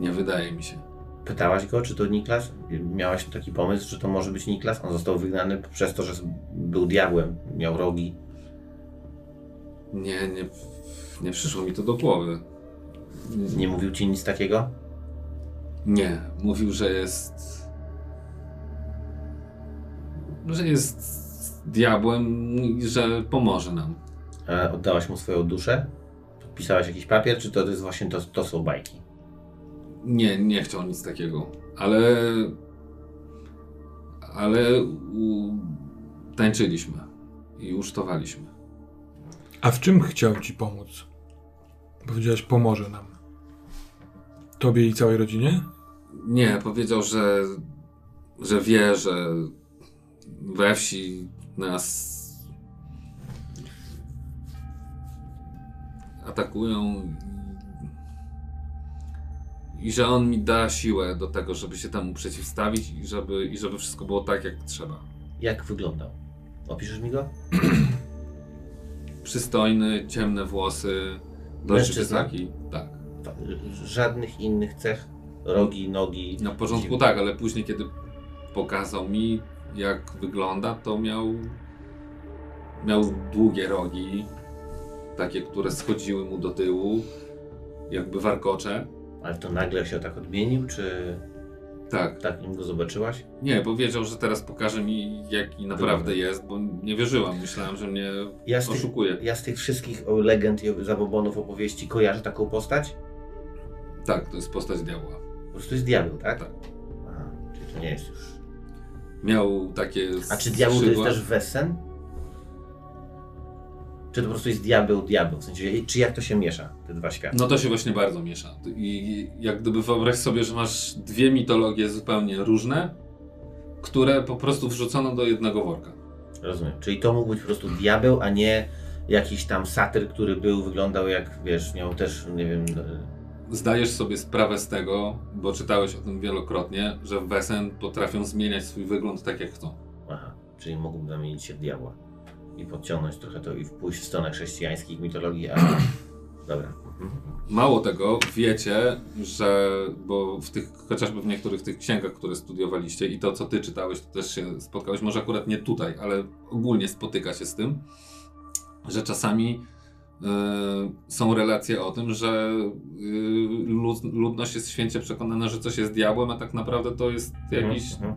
Nie wydaje mi się. Pytałaś go, czy to Niklas? Miałaś taki pomysł, że to może być Niklas? On został wygnany przez to, że był diabłem, miał rogi. Nie, nie, nie przyszło mi to do głowy. Nie mówił ci nic takiego? Nie, mówił, że jest. Że jest diabłem i że pomoże nam. A oddałaś mu swoją duszę? Podpisałaś jakiś papier, czy to jest właśnie to, to są bajki? Nie, nie chciał nic takiego, ale. ale u, tańczyliśmy i usztowaliśmy. A w czym chciał ci pomóc? Powiedziałaś, pomoże nam. Tobie i całej rodzinie? Nie, powiedział, że, że wie, że we wsi nas atakują i, że on mi da siłę do tego, żeby się temu przeciwstawić i żeby, i żeby wszystko było tak, jak trzeba. Jak wyglądał? Opiszesz mi go? Przystojny, ciemne włosy, dość wysoki. Tak. Żadnych innych cech? Rogi, nogi? Na początku tak, ale później, kiedy pokazał mi, jak wygląda, to miał, miał długie rogi, takie, które schodziły mu do tyłu, jakby warkocze. Ale to nagle się tak odmienił, czy Tak. tak nim go zobaczyłaś? Nie, powiedział, że teraz pokaże mi, jaki naprawdę jest, bo nie wierzyłam. Myślałem, że mnie Ja tych, oszukuje. ja z tych wszystkich legend i zabobonów opowieści kojarzę taką postać? Tak, to jest postać diabła. Po prostu jest diabeł, tak? Tak. Aha, czyli to nie jest już. Miał takie A czy diabeł to jest też wesen? Czy to po prostu jest diabeł, diabeł? W sensie, czy jak to się miesza, te dwa światy? No to się właśnie bardzo miesza. I jak gdyby wyobraź sobie, że masz dwie mitologie zupełnie różne, które po prostu wrzucono do jednego worka. Rozumiem. Czyli to mógł być po prostu diabeł, a nie jakiś tam satyr, który był, wyglądał jak, wiesz, miał też, nie wiem, Zdajesz sobie sprawę z tego, bo czytałeś o tym wielokrotnie, że Wesen potrafią zmieniać swój wygląd tak jak chcą. aha, czyli mógłby zamienić się w diabła i podciągnąć trochę to i wpójść w stronę chrześcijańskich mitologii, a... Dobra. Mało tego, wiecie, że, bo w tych, chociażby w niektórych tych księgach, które studiowaliście i to, co ty czytałeś, to też się spotkałeś, może akurat nie tutaj, ale ogólnie spotyka się z tym, że czasami są relacje o tym, że y, lud, ludność jest święcie przekonana, że coś jest diabłem, a tak naprawdę to jest jakiś Mhm,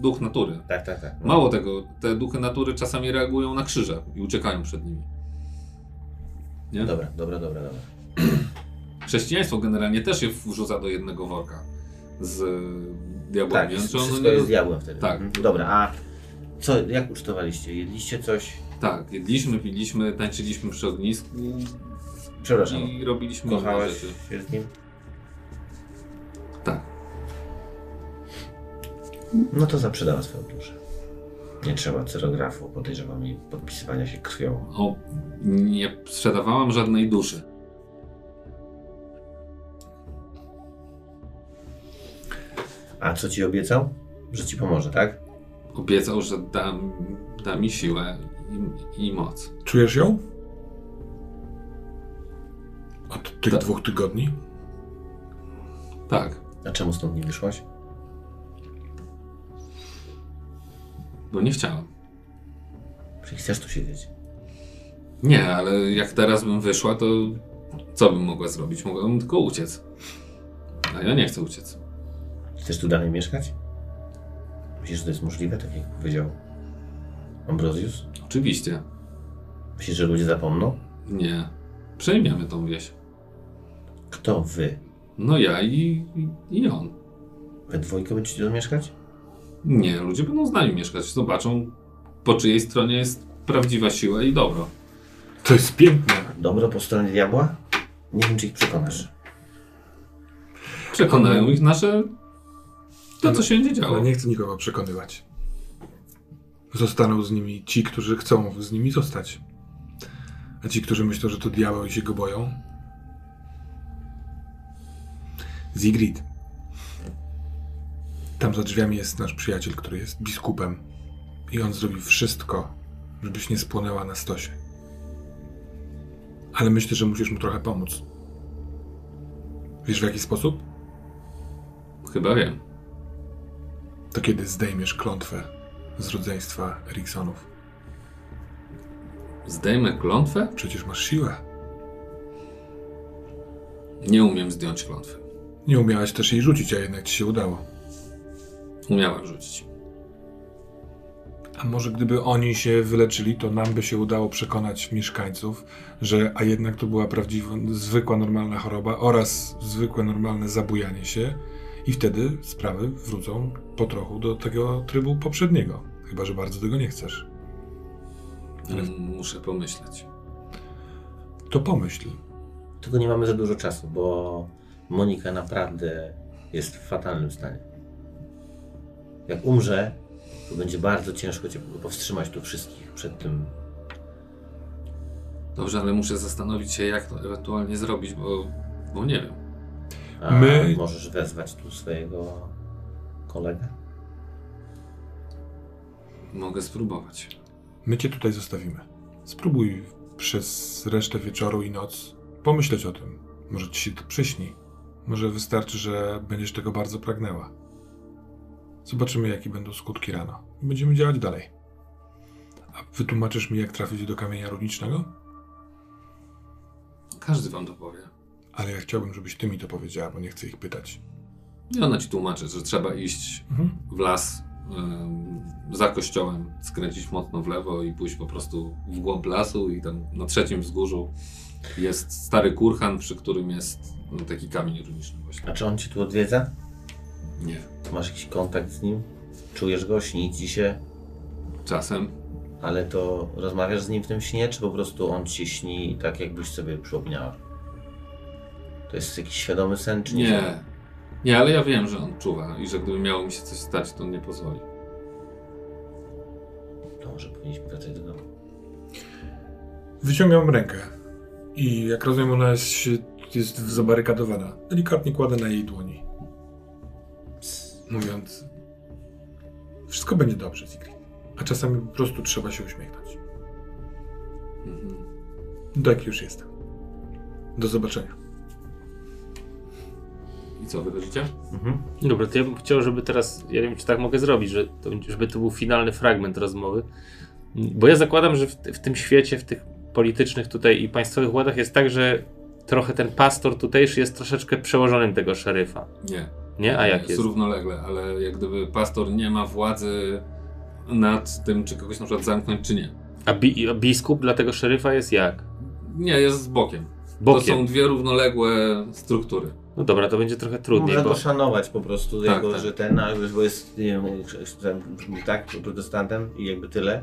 duch natury. Tak, tak, tak. No. Mało tego, te duchy natury czasami reagują na krzyże i uciekają przed nimi. Nie? Dobra, dobra, dobra, dobra. Chrześcijaństwo generalnie też się wrzuca do jednego worka z Tak, diabłami. Znaczy ono wszystko nie- jest diabłem wtedy. Tak. Mhm. Dobra, a co, jak ucztowaliście? Jedliście coś? Tak, jedliśmy, piliśmy, tańczyliśmy przy ognisku Przepraszam, i robiliśmy inne kochałeś rzeczy. się z nim? Tak. No to zaprzedała swoją duszę. Nie trzeba cerografu, podejrzewam, i podpisywania się krwią. O, nie sprzedawałam żadnej duszy. A co ci obiecał? Że ci pomoże, tak? Obiecał, że da, da mi siłę i, i moc. Czujesz ją? Od tych Tak. dwóch tygodni? Tak, A czemu stąd nie wyszłaś? bo nie chciałam. Czyli chcesz tu siedzieć? Nie, ale jak teraz bym wyszła, to co bym mogła zrobić? Mogłabym tylko uciec. A ja nie chcę uciec. Chcesz tu dalej mieszkać? Myślisz, że to jest możliwe, tak jak powiedział Ambrosius? Oczywiście. Myślisz, że ludzie zapomną? Nie. Przejmiemy tą wieś. Kto wy? No ja i, i, i on. We dwójkę będziecie tu mieszkać? Nie, ludzie będą z nami mieszkać. Zobaczą, po czyjej stronie jest prawdziwa siła i dobro. To jest piękne. Dobro po stronie diabła? Nie wiem, czy ich przekonasz. Przekonają ich nasze. to, co się będzie działo. Ale nie chcę nikogo przekonywać. Zostaną z nimi ci, którzy chcą z nimi zostać. A ci, którzy myślą, że to diabeł i się go boją. Zigrid. Tam za drzwiami jest nasz przyjaciel, który jest biskupem. I on zrobi wszystko, żebyś nie spłonęła na stosie. Ale myślę, że musisz mu trochę pomóc. Wiesz w jaki sposób? Chyba wiem. To kiedy zdejmiesz klątwę z rodzeństwa Eriksonów. Zdejmę klątwę? Przecież masz siłę. Nie umiem zdjąć klątwy. Nie umiałaś też jej rzucić, a jednak ci się udało. Umiałam rzucić. A może gdyby oni się wyleczyli, to nam by się udało przekonać mieszkańców, że a jednak to była prawdziwa, zwykła, normalna choroba oraz zwykłe, normalne zabujanie się i wtedy sprawy wrócą po trochu do tego trybu poprzedniego. Chyba, że bardzo tego nie chcesz. Ale- Mm, Muszę pomyśleć. To pomyśl. Tylko nie mamy za dużo czasu, bo Monika naprawdę jest w fatalnym stanie. Jak umrze, to będzie bardzo ciężko cię powstrzymać tu wszystkich przed tym. Dobrze, ale muszę zastanowić się, jak to ewentualnie zrobić, bo, bo nie wiem. A My- możesz wezwać tu swojego kolegę? Mogę spróbować. My cię tutaj zostawimy. Spróbuj przez resztę wieczoru i noc pomyśleć o tym. Może ci się to przyśni. Może wystarczy, że będziesz tego bardzo pragnęła. Zobaczymy, jakie będą skutki rano. I będziemy działać dalej. A wytłumaczysz mi, jak trafić do kamienia runicznego? Każdy wam to powie. Ale ja chciałbym, żebyś ty mi to powiedziała, bo nie chcę ich pytać. I ona ci tłumaczy, że trzeba iść Mhm. w las, ym, za kościołem skręcić mocno w lewo i pójść po prostu w głąb lasu i tam na trzecim wzgórzu jest stary kurhan, przy którym jest no, taki kamień runiczny właśnie. A czy on cię tu odwiedza? Nie. Masz jakiś kontakt z nim? Czujesz go? Śni ci się? Czasem Ale to rozmawiasz z nim w tym śnie, czy po prostu on ci śni tak, jakbyś sobie przypomniała? To jest jakiś świadomy sen, czy nie? nie. Nie, ale ja wiem, że on czuwa i że gdyby miało mi się coś stać, to on nie pozwoli. To może powinniśmy wracać do domu. Wyciągam rękę i jak rozumiem, ona jest, jest zabarykadowana. Delikatnie kładę na jej dłoni. Mówiąc, wszystko będzie dobrze, Sigrid. A czasami po prostu trzeba się uśmiechnąć. Mhm. Tak już jestem. Do zobaczenia. I co, wychodzicie? Mhm. Dobra, to ja bym chciał, żeby teraz, ja nie wiem, czy tak mogę zrobić, że to, żeby to był finalny fragment rozmowy. Bo ja zakładam, że w, w tym świecie, w tych politycznych tutaj i państwowych władach jest tak, że trochę ten pastor tutejszy jest troszeczkę przełożonym tego szeryfa. Nie. Nie? A jak jest jest? równolegle, ale jak gdyby pastor nie ma władzy nad tym, czy kogoś na przykład zamknąć, czy nie. A, bi, a biskup dla tego szeryfa jest jak? Nie, jest z bokiem. Bokiem. To są dwie równoległe struktury. No dobra, to będzie trochę trudniej, Można bo... go szanować po prostu, Tak, jego, tak. że ten, a, bo jest, nie wiem, tak, protestantem i jakby tyle.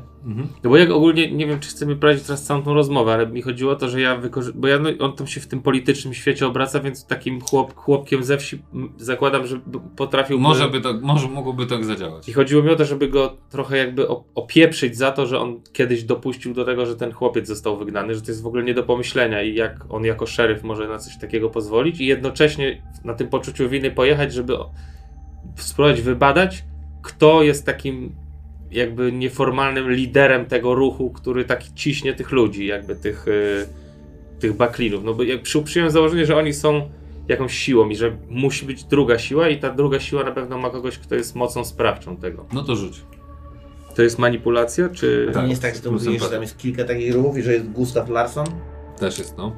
No bo jak ogólnie, nie wiem, czy chcemy prowadzić teraz całą tą rozmowę, ale mi chodziło o to, że ja wykorzystam, bo ja, no, on tam się w tym politycznym świecie obraca, więc takim chłop, chłopkiem ze wsi zakładam, że potrafił... Może by to, może mogłoby tak zadziałać. I chodziło mi o to, żeby go trochę jakby opieprzyć za to, że on kiedyś dopuścił do tego, że ten chłopiec został wygnany, że to jest w ogóle nie do pomyślenia i jak on jako szeryf może na coś takiego pozwolić i jednocześnie na tym poczuciu winy pojechać, żeby spróbować wybadać, kto jest takim jakby nieformalnym liderem tego ruchu, który tak ciśnie tych ludzi, jakby tych, y, tych baklinów. No bo jak przy, przyjąłem założenie, że oni są jakąś siłą i że musi być druga siła i ta druga siła na pewno ma kogoś, kto jest mocą sprawczą tego. No to rzuć. To jest manipulacja, czy... To nie jest tak, że to mówisz, że tam jest kilka takich ruchów i że jest Gustav Larsson? Też jest, no.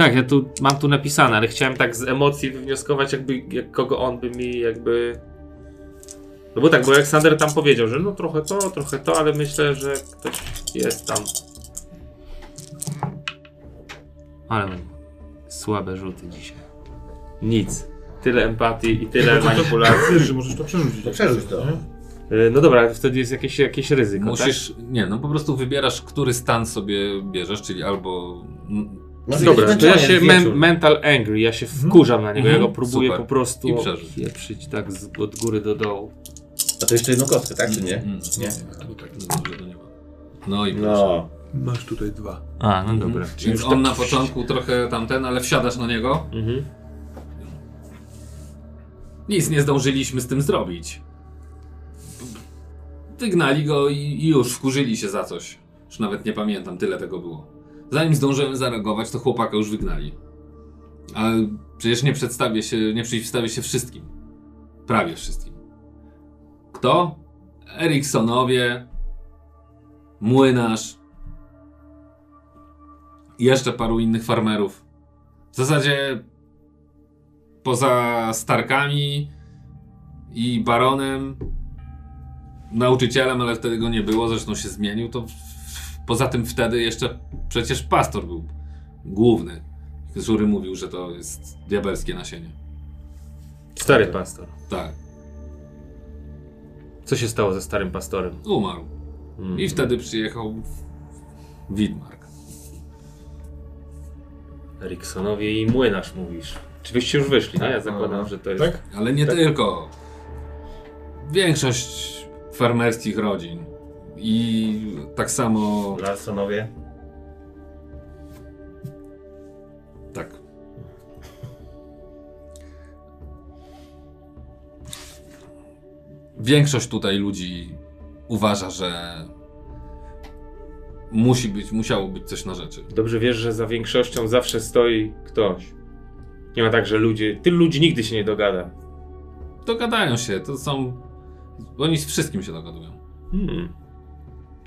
Tak, ja tu mam tu napisane, ale chciałem tak z emocji wywnioskować, jakby jak, kogo on by mi jakby. No bo tak, bo Aleksander tam powiedział, że no trochę to, trochę to, ale myślę, że ktoś jest tam. Ale mam słabe rzuty dzisiaj. Nic. Tyle empatii i tyle manipulacji. Wiesz, że możesz to przerzucić. To przerzuć to. Nie? Y, No dobra, ale wtedy jest jakieś, jakieś ryzyko. Musisz, nie, no po prostu wybierasz, który stan sobie bierzesz, czyli albo mm, No, Tak? Dobra, to ja się men, mental angry, ja się wkurzam na niego, ja go Mhm. próbuję Super. po prostu pieprzyć tak z, od góry do dołu. A to jeszcze jedną kostkę, tak czy nie? Mm, Nie. No, tak. No, dobrze, to nie ma. No i proszę. No. Masz tutaj dwa. A, no Mhm. dobra. Więc on na początku trochę tamten, ale wsiadasz na niego. Mhm. Nic nie zdążyliśmy z tym zrobić. Wygnali go i i już wkurzyli się za coś. Już nawet nie pamiętam, tyle tego było. Zanim zdążyłem zareagować, to chłopaka już wygnali. Ale przecież nie przedstawię się, nie przeciwstawię się wszystkim. Prawie wszystkim. Kto? Eriksonowie, młynarz jeszcze paru innych farmerów. W zasadzie poza Starkami i Baronem, nauczycielem, ale wtedy go nie było, zresztą się zmienił, to poza tym wtedy jeszcze przecież pastor był główny, który mówił, że to jest diabelskie nasienie. Stary pastor. Tak, Co się stało ze starym pastorem? umarł. Mm. I wtedy przyjechał Widmark. Eriksonowie i młynarz mówisz. Czy wyście już wyszli, nie? Ja zakładam, że to jest... Tak? Ale nie Tak. tylko. Większość farmerskich rodzin. I tak samo. Larsonowie. Tak. Większość tutaj ludzi uważa, że musi być, musiało być coś na rzeczy. Dobrze wiesz, że za większością zawsze stoi ktoś. Nie ma tak, że ludzie... Tylu ludzi nigdy się nie dogada. Dogadają się, to są. Oni z wszystkim się dogadują. Hmm.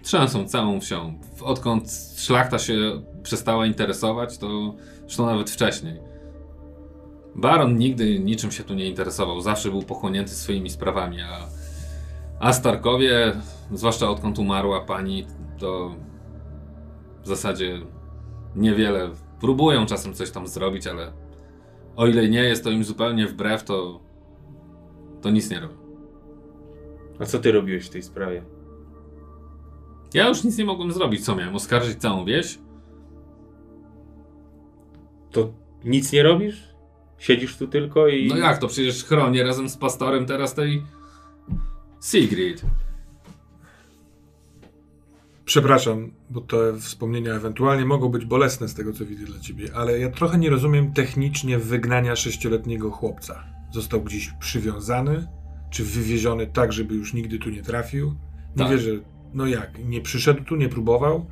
Trzęsą całą wsią. Odkąd szlachta się przestała interesować, to zresztą nawet wcześniej. Baron nigdy niczym się tu nie interesował. Zawsze był pochłonięty swoimi sprawami, a A Starkowie, zwłaszcza odkąd umarła pani, to w zasadzie niewiele. Próbują czasem coś tam zrobić, ale o ile nie jest to im zupełnie wbrew, to, to nic nie robią. A co ty robiłeś w tej sprawie? Ja już nic nie mogłem zrobić. Co miałem? Oskarżyć całą wieś? To nic nie robisz? Siedzisz tu tylko i... No jak to? Przecież chronię razem z pastorem teraz tej Sigrid. Przepraszam, bo te wspomnienia ewentualnie mogą być bolesne z tego, co widzę dla ciebie, ale ja trochę nie rozumiem technicznie wygnania sześcioletniego chłopca. Został gdzieś przywiązany, czy wywieziony tak, żeby już nigdy tu nie trafił? Nie Tak. wierzę. No jak? Nie przyszedł tu, nie próbował?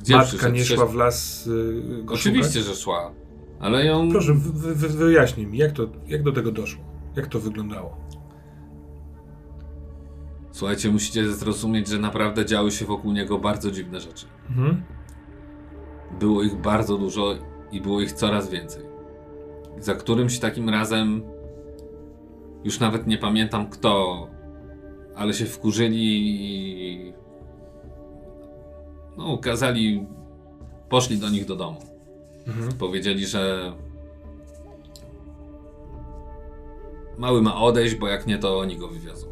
Gdzie Matka przyszedł? nie szła w las y, go Oczywiście, szukać? że szła. Ale ją. Proszę, wy, wy, wyjaśnij mi, jak, to, jak do tego doszło? Jak to wyglądało? Słuchajcie, musicie zrozumieć, że naprawdę działy się wokół niego bardzo dziwne rzeczy. Mhm. Było ich bardzo dużo i było ich coraz więcej. Za którymś takim razem już nawet nie pamiętam kto, ale się wkurzyli i no, kazali, poszli do nich do domu. Mhm. Powiedzieli, że mały ma odejść, bo jak nie, to oni go wywiozą.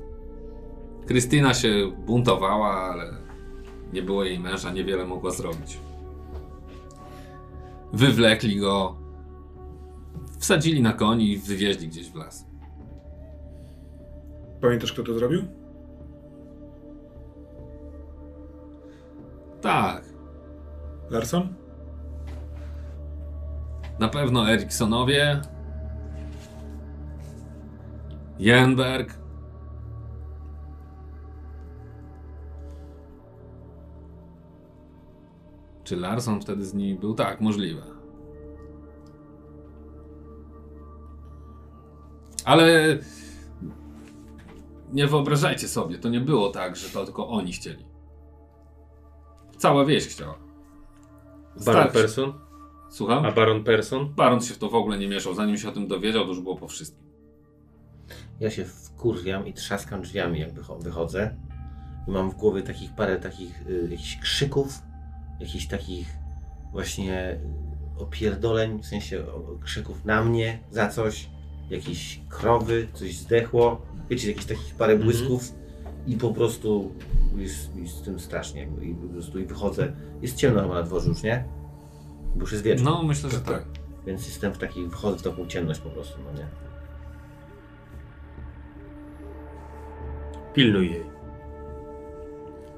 Krystyna się buntowała, ale nie było jej męża, niewiele mogła zrobić. Wywlekli go, wsadzili na koni i wywieźli gdzieś w las. Pamiętasz, kto to zrobił? Tak, Larson? na pewno Eriksonowie, Jenberg, Czy Larson wtedy z nimi był? Tak, możliwe. Ale nie wyobrażajcie sobie, to nie było tak, że to tylko oni chcieli. Cała wieś chciała. Baron Starczy. Person? Słucham? A Baron Person? Baron się w to w ogóle nie mieszał. Zanim się o tym dowiedział, to już było po wszystkim. Ja się wkurwiam i trzaskam drzwiami, jak wycho- wychodzę. I mam w głowie takich parę takich y, jakichś krzyków, jakichś takich właśnie y, opierdoleń, w sensie krzyków na mnie za coś, jakieś krowy, coś zdechło, wiecie, jakieś takich parę Mhm. błysków i po prostu jest mi z tym strasznie. jakby, I po prostu i wychodzę. Jest ciemno chyba na dworzu już, nie? Bo już jest wieczór. No, myślę, że Tak, tak. tak. Więc jestem w takiej, wchodzę w taką ciemność po prostu, no nie? Pilnuj jej.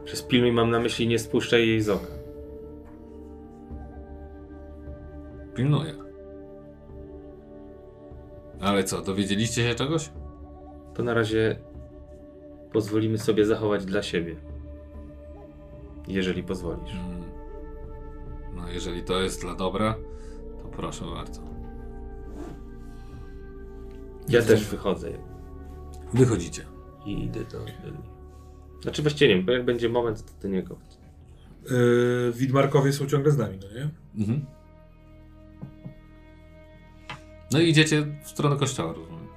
Przez pilnuj mam na myśli nie spuszczaj jej z oka. Pilnuję. Ale co, dowiedzieliście się czegoś? To na razie pozwolimy sobie zachować dla siebie. Jeżeli pozwolisz. Mm. No, jeżeli to jest dla dobra, to proszę bardzo. Ja też wychodzę Wychodzicie. i idę do, do. Znaczy właściwie nie wiem, bo jak będzie moment, to do niego. Yy, Widmarkowie są ciągle z nami, no nie? Mhm. No i idziecie w stronę kościoła, rozumiem.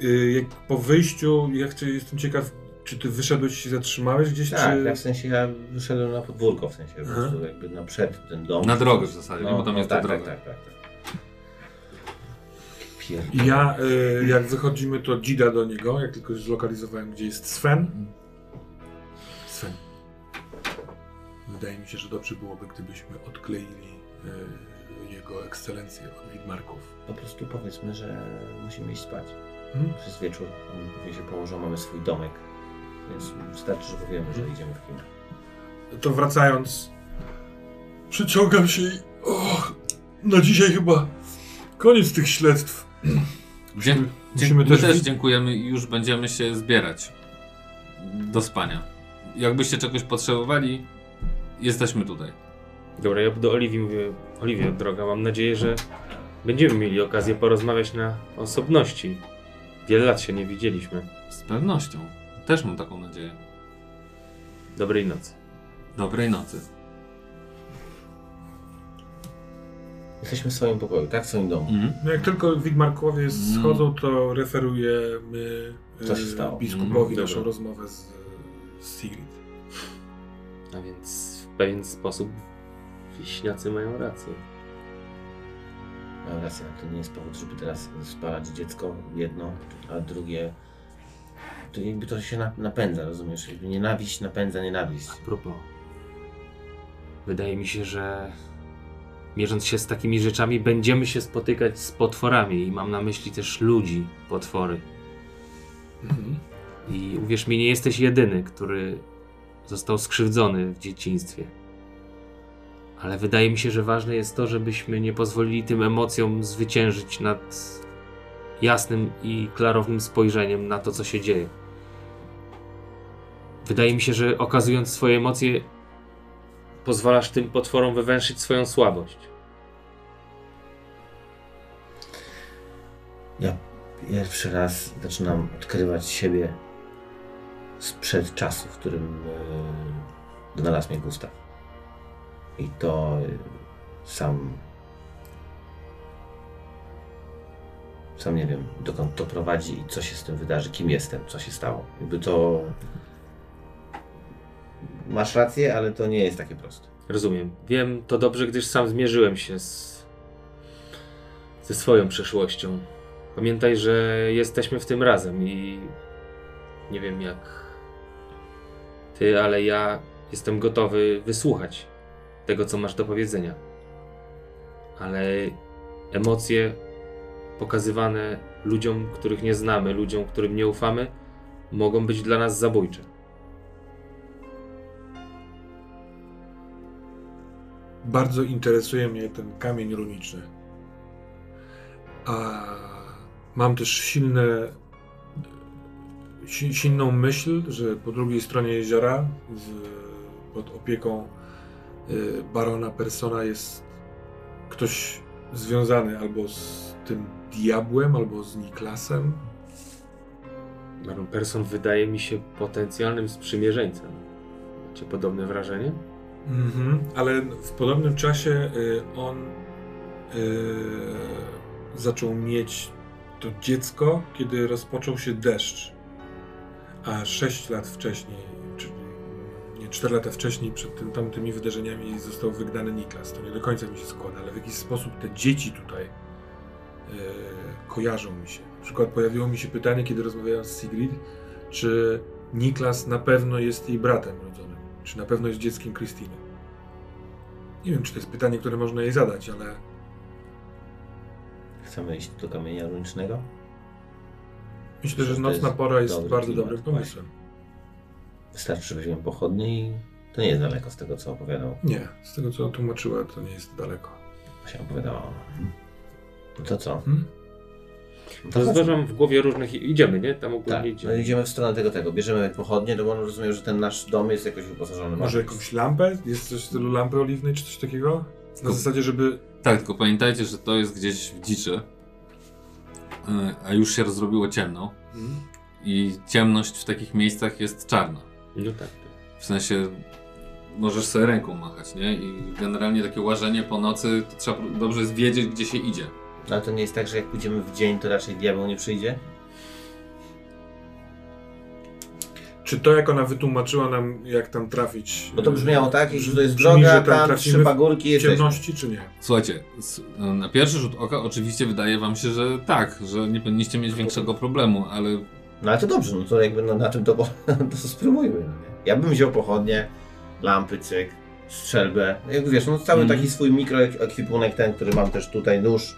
Yy, jak po wyjściu, ja chcę, jestem ciekaw, czy ty wyszedłeś i się zatrzymałeś gdzieś, Tak, czy... ja w sensie ja wyszedłem na podwórko, w sensie po prostu jakby na przed ten dom. Na drogę w zasadzie, nie? bo tam jest tak, ta droga. Tak, tak, tak. tak. Ja, y, jak wychodzimy, to dzida do niego, jak tylko zlokalizowałem, gdzie jest Sven. Sven. Wydaje mi się, że dobrze byłoby, gdybyśmy odkleili y, jego ekscelencję od Widmarków. Po prostu powiedzmy, że musimy iść spać. Hmm? Przez wieczór on pewnie się położą, mamy swój domek. Więc wystarczy, że powiemy, że idziemy w kino. To wracając, przeciągam się i... Och, na dzisiaj chyba koniec tych śledztw. Dzie- Musimy dzie- my też też dziękujemy i już będziemy się zbierać do spania. Jakbyście czegoś potrzebowali, jesteśmy tutaj. Dobra, ja do Oliwii mówię, Oliwia droga, mam nadzieję, że będziemy mieli okazję porozmawiać na osobności. Wiele lat się nie widzieliśmy. Z pewnością. Też mam taką nadzieję. Dobrej nocy. Dobrej nocy. Jesteśmy w swoim pokoju, tak? W swoim domu. Mhm. No jak tylko Widmarkowie Mm. schodzą, to referujemy Co się y, stało? biskupowi Mm, naszą dobra. rozmowę z z Sigrid. A więc w pewien sposób wiśniacy mają rację. Mam rację, ale to nie jest powód, żeby teraz spalać dziecko jedno, a drugie. To jakby to się na- napędza, rozumiesz? Jakby nienawiść napędza nienawiść. A propos, wydaje mi się, że mierząc się z takimi rzeczami, będziemy się spotykać z potworami i mam na myśli też ludzi, potwory. Mhm. I uwierz mi, nie jesteś jedyny, który został skrzywdzony w dzieciństwie. Ale wydaje mi się, że ważne jest to, żebyśmy nie pozwolili tym emocjom zwyciężyć nad jasnym i klarownym spojrzeniem na to, co się dzieje. Wydaje mi się, że okazując swoje emocje, pozwalasz tym potworom wywęszyć swoją słabość. Ja pierwszy raz zaczynam odkrywać siebie sprzed czasu, w którym e, znalazł mnie Gustaw. I to e, sam. Sam nie wiem, dokąd to prowadzi i co się z tym wydarzy, kim jestem, co się stało. Jakby to. Masz rację, ale to nie jest takie proste. Rozumiem. Wiem to dobrze, gdyż sam zmierzyłem się z, ze swoją przeszłością. Pamiętaj, że jesteśmy w tym razem i nie wiem jak ty, ale ja jestem gotowy wysłuchać tego, co masz do powiedzenia. Ale emocje pokazywane ludziom, których nie znamy, ludziom, którym nie ufamy, mogą być dla nas zabójcze. Bardzo interesuje mnie ten kamień runiczny. A mam też silne, si, silną myśl, że po drugiej stronie jeziora, z, pod opieką y, barona Persona jest ktoś związany albo z tym diabłem, albo z Niklasem. Baron Person wydaje mi się potencjalnym sprzymierzeńcem. Macie podobne wrażenie? Mhm, ale w podobnym czasie y, on y, zaczął mieć to dziecko, kiedy rozpoczął się deszcz. A 6 lat wcześniej, czyli nie 4 lata wcześniej, przed tym, tamtymi wydarzeniami został wygnany Niklas. To nie do końca mi się składa, ale w jakiś sposób te dzieci tutaj y, kojarzą mi się. Na przykład pojawiło mi się pytanie, kiedy rozmawiałem z Sigrid, czy Niklas na pewno jest jej bratem rodzonym. Czy na pewno jest dzieckiem Krystyny? Nie wiem, czy to jest pytanie, które można jej zadać, ale Chcemy iść do kamienia runicznego? myślę, że nocna pora jest dobry bardzo dobrym pomysłem. Wystarczy, że weźmiemy pochodnie i to nie jest daleko z tego, co opowiadał. Nie, z tego co tłumaczyła, to nie jest daleko. się opowiadała. No to co? Hmm? To zważam w głowie różnych... Idziemy, nie? Tam ogólnie Tak, no idziemy. idziemy w stronę tego, tego. Bierzemy pochodnie, no bo on rozumie, że ten nasz dom jest jakoś wyposażony. Może bardzo. jakąś lampę? Jest coś w stylu lampy oliwnej, czy coś takiego? Na zasadzie, żeby... Tak, tylko pamiętajcie, że to jest gdzieś w dziczy, y, a już się zrobiło ciemno Hmm? i ciemność w takich miejscach jest czarna. No tak. W sensie możesz sobie ręką machać, nie? I generalnie takie łażenie po nocy, to trzeba dobrze jest wiedzieć, gdzie się idzie. No ale to nie jest tak, że jak pójdziemy w dzień, to raczej diabeł nie przyjdzie? Czy to, jak ona wytłumaczyła nam, jak tam trafić... Bo to brzmiało tak, że to jest brzmi, droga, że tam trafimy trzy pagórki w jesteśmy. ciemności, czy nie? Słuchajcie, s- na pierwszy rzut oka oczywiście wydaje wam się, że tak, że nie powinniście mieć większego problemu, ale No ale to dobrze, no to jakby no, na tym to, po- to spróbujmy. No, nie? Ja bym wziął pochodnie, lampy, cyk, strzelbę. Jak wiesz, no cały Mhm. taki swój mikroekwipunek ten, który mam też tutaj, nóż.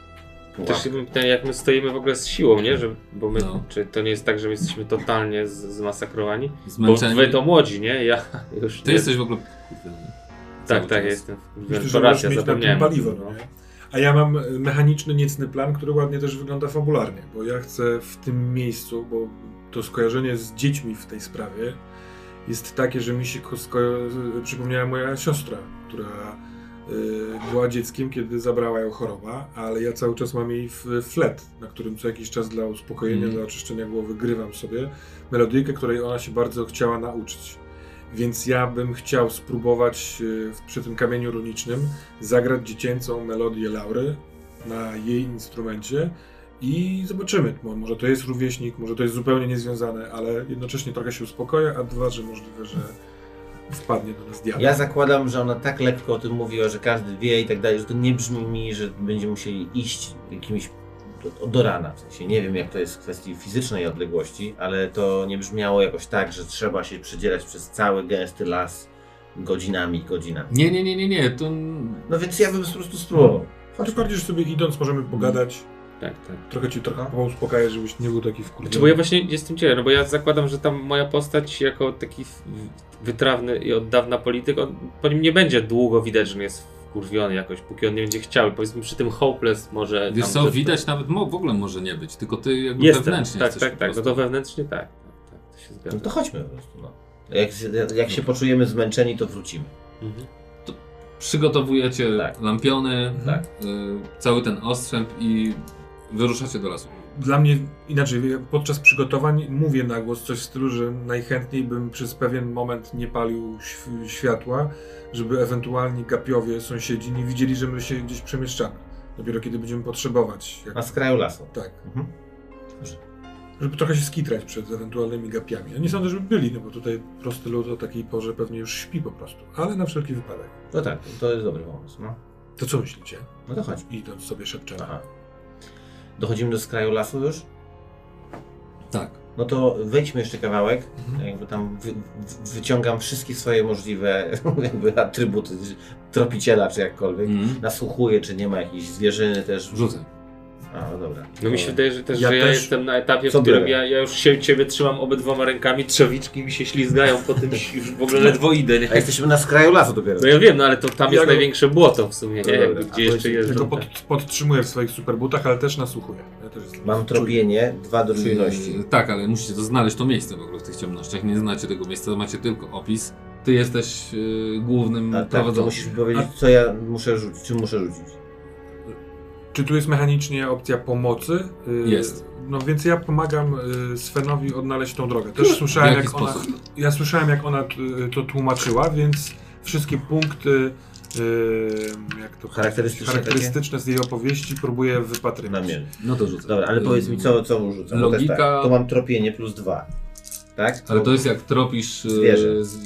Też się bym pytał, jak my stoimy w ogóle z siłą, nie? Że, bo my, No. czy to nie jest tak, że my jesteśmy totalnie z, zmasakrowani? Bo zmęczeni. wy to młodzi, nie? Ja już Ty nie. jesteś w ogóle... Tak, tak, czas. jestem. Myślę, że możesz mieć na tym paliwo, No. nie? A ja mam mechaniczny, niecny plan, który ładnie też wygląda fabularnie, bo ja chcę w tym miejscu, bo to skojarzenie z dziećmi w tej sprawie jest takie, że mi się sko- przypomniała moja siostra, która była dzieckiem, kiedy zabrała ją choroba, ale ja cały czas mam jej flet, na którym co jakiś czas dla uspokojenia, Mhm. dla oczyszczenia głowy grywam sobie melodyjkę, której ona się bardzo chciała nauczyć. Więc ja bym chciał spróbować y, w- przy tym kamieniu runicznym zagrać dziecięcą melodię Laury na jej instrumencie I zobaczymy. Mo- Może to jest rówieśnik, może to jest zupełnie niezwiązane, ale jednocześnie trochę się uspokoję, a dwa, że możliwe, że wpadnie do nas diabeł. Ja zakładam, że ona tak lekko o tym mówiła, że każdy wie i tak dalej, że to nie brzmi mi, że będziemy musieli iść jakimś do, do rana. W sensie nie wiem, jak to jest w kwestii fizycznej odległości, ale to nie brzmiało jakoś tak, że trzeba się przedzierać przez cały gęsty las godzinami godzinami. Nie, nie, nie, nie, nie. To No więc ja bym po prostu spróbował. Tym Chodź. bardziej, że sobie idąc możemy pogadać, Tak, tak. trochę ci trochę uspokajać, żebyś nie był taki wkurwiony. Znaczy, bo ja właśnie jestem ciekaw, no bo ja zakładam, że tam moja postać jako taki wytrawny i od dawna polityk, on, po nim nie będzie długo widać, że on jest wkurwiony jakoś, póki on nie będzie chciał. Powiedzmy przy tym hopeless może... wiesz tam, co, widać nawet mo- w ogóle może nie być, tylko ty jakby Jestem, wewnętrznie tak, tak, tak, no to wewnętrznie tak. tak, tak to się zgadza. No to chodźmy po prostu. No. Jak, jak się poczujemy zmęczeni, to wrócimy. Mhm. Przygotowujecie Tak. lampiony, Tak. y, cały ten ostrzęp i wyruszacie do lasu. Dla mnie inaczej, podczas przygotowań mówię na głos coś w stylu, że najchętniej bym przez pewien moment nie palił św- światła, żeby ewentualnie gapiowie, sąsiedzi nie widzieli, że my się gdzieś przemieszczamy. Dopiero kiedy będziemy potrzebować. Jak... Na skraju lasu. Tak. Mhm. Żeby trochę się skitrać przed ewentualnymi gapiami. Ja nie sądzę, żeby byli, no bo tutaj prosty lud o takiej porze pewnie już śpi po prostu. Ale na wszelki wypadek. No tak, to jest dobry pomysł. No, To co myślicie? no to chodź. Idąc sobie szepczemy. Aha. Dochodzimy do skraju lasu już? Tak. No to wejdźmy jeszcze kawałek. Mhm. Jakby tam wy, wy, wyciągam wszystkie swoje możliwe jakby atrybuty tropiciela czy jakkolwiek. Mhm. Nasłuchuję, czy nie ma jakiejś zwierzyny też. Rzucę. A, no dobra. No mi się wydaje, że też, Ja że ja też- jestem na etapie, w którym ja, ja już się, ciebie trzymam obydwoma rękami, trzewiczki mi się ślizgają po tym, już w ogóle ledwo idę, nie? A jesteśmy na skraju lasu dopiero. No ja wiem, no ale to tam jest Ja go- największe błoto w sumie, nie? Dobra, Jakby, gdzie jeszcze jeżdżą. Tylko pod, podtrzymuję w swoich superbutach, ale też nasłuchuję. Ja też Mam tropienie, dwa do czujności. Yy, tak, ale musicie to znaleźć to miejsce w ogóle w tych ciemnościach. Nie znacie tego miejsca, macie tylko opis. Ty jesteś yy, głównym A tak, to prowadzącym. musisz mi powiedzieć, co ja muszę rzucić, czym muszę rzucić. Czy tu jest mechanicznie opcja pomocy? Y, Jest. No więc ja pomagam y, Svenowi odnaleźć tą drogę. Też słyszałem, W jaki jak ona, ja słyszałem, jak ona y, to tłumaczyła, więc wszystkie punkty jak to Charakterystyczne charakterystyczne z jej opowieści próbuję wypatrywać. Namięt. No to rzucę. Dobra, ale powiedz mi, co, co mu rzucam. Logika- Tak, to mam tropienie plus dwa. Tak? Ale to jest jak tropisz yy, Zwierzę. Z,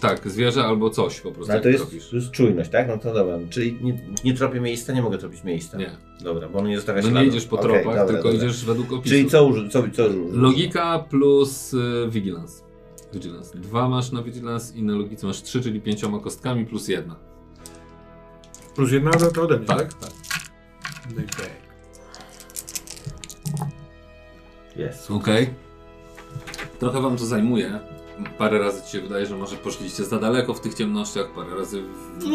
tak, zwierzę albo coś po prostu. No, ale to jest, tropisz. to jest czujność, tak? No to dobra. Czyli nie, nie tropię miejsca, nie mogę tropić miejsca. Nie. Dobra, bo on nie zostawia No śladu. nie idziesz po Okej, tropach, dobra, tylko dobra. idziesz według opisu. Czyli co, uży- co, co użyć? Logika plus y, vigilance. Vigilance. Dwa masz na vigilance i na logice masz trzy, czyli pięcioma kostkami plus jedna. Plus jedna to, ode mnie, tak? Tak, tak. No i okej. Jest. Trochę wam to zajmuje. Parę razy ci się wydaje, że może poszliście za daleko w tych ciemnościach, parę razy w...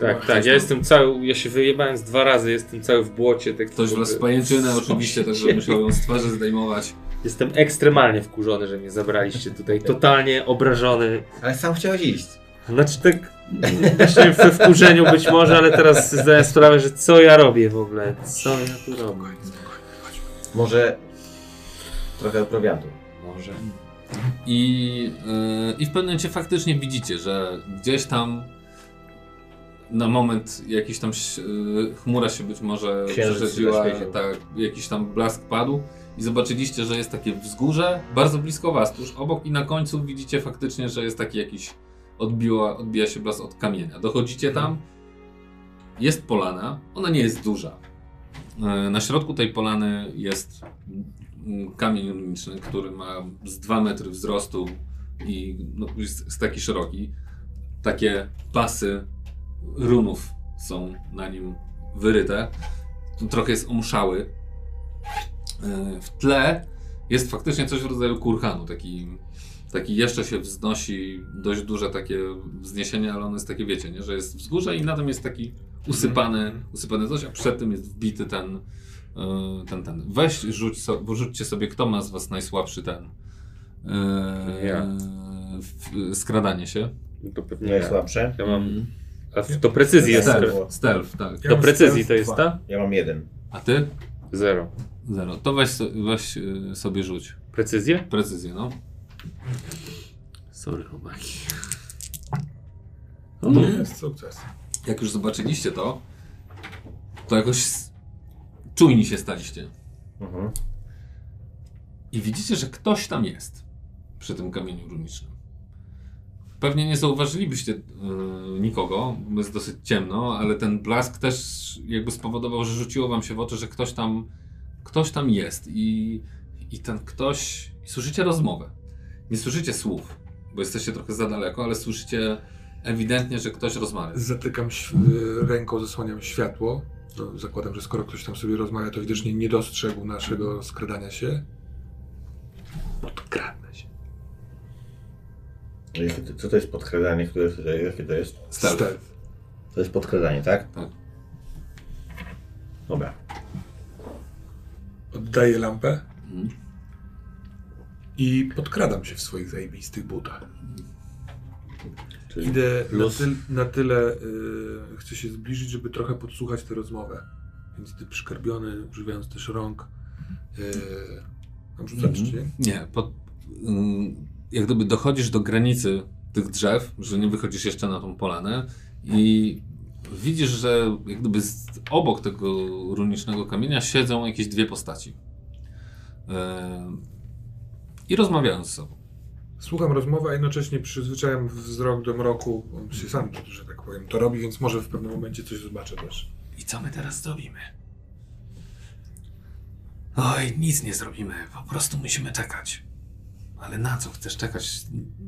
Tak, tak, ja jestem cały, ja się wyjebałem z dwa razy, jestem cały w błocie. Tak Ktoś w pajęczynę oczywiście, także musiał ją z twarzy zdejmować. Jestem ekstremalnie wkurzony, że mnie zabraliście tutaj, totalnie obrażony. Ale sam chciałeś iść. Znaczy tak, właśnie we wkurzeniu być może, ale teraz zdaję sprawę, że co ja robię w ogóle, co ja tu robię. Może trochę prowiantu. Może. I, yy, I w pewnym momencie faktycznie widzicie, że gdzieś tam na moment jakiś tam yy, chmura się być może Księżyc przerzedziła, tak, jakiś tam blask padł i zobaczyliście, że jest takie wzgórze bardzo blisko was, tuż obok i na końcu widzicie faktycznie, że jest taki jakiś odbiła, odbija się blask od kamienia. Dochodzicie tam, jest polana, ona nie jest duża. Yy, Na środku tej polany jest kamień runiczny, który ma z 2 metry wzrostu i no, jest, taki szeroki. Takie pasy runów są na nim wyryte. Tu trochę jest omszały. Yy, W tle jest faktycznie coś w rodzaju kurhanu. Taki, taki jeszcze się wznosi, dość duże takie wzniesienie, ale ono jest takie, wiecie, nie? że jest wzgórze i na tym jest taki usypany, usypany coś, a przed tym jest wbity ten, ten, ten. Weź, rzuć so, rzućcie sobie, kto ma z was najsłabszy ten yy, Ja. w- skradanie się. To pewnie ja. Najsłabsze. ja mam... A w- to precyzji jest. Stealth. Stealth, tak. Ja Do mam precyzji to jest dwa. ta? Ja mam jeden. A ty? Zero. Zero. To weź, weź yy, sobie rzuć. Precyzję? Precyzję, no. Sorry, chłopaki. To jest sukces. Jak już zobaczyliście to, to jakoś czujni się staliście. Mhm. I widzicie, że ktoś tam jest przy tym kamieniu runicznym. Pewnie nie zauważylibyście yy, nikogo, bo jest dosyć ciemno, ale ten blask też jakby spowodował, że rzuciło wam się w oczy, że ktoś tam, ktoś tam jest i, i ten ktoś, i słyszycie rozmowę. Nie słyszycie słów, bo jesteście trochę za daleko, ale słyszycie ewidentnie, że ktoś rozmawia. Zatykam ś- ręką, zasłaniam światło. No, zakładam, że skoro ktoś tam sobie rozmawia, to widocznie nie dostrzegł naszego skradania się. Podkradnę się. Jakie to- Co to jest podkradanie? Które, jakie to jest? Stealth. To jest podkradanie, tak? Tak. Dobra. Oddaję lampę Mhm. i podkradam się w swoich zajebistych butach. Czyli Idę na, plus- tyl, na tyle, y, chcę się zbliżyć, żeby trochę podsłuchać tę rozmowę. Więc ty przykarbiony, używając też rąk. Y, mam rzucać, Mhm. czy nie? Nie, pod, ym, jak gdyby dochodzisz do granicy tych drzew, że nie wychodzisz jeszcze na tą polanę i widzisz, że jak gdyby z, obok tego runicznego kamienia siedzą jakieś dwie postaci. Ym, I rozmawiają ze sobą. Słucham rozmowy, a jednocześnie przyzwyczajam wzrok do mroku. On się sam, że tak powiem, to robi, więc może w pewnym momencie coś zobaczę też. I co my teraz zrobimy? Oj, nic nie zrobimy. Po prostu musimy czekać. Ale na co chcesz czekać?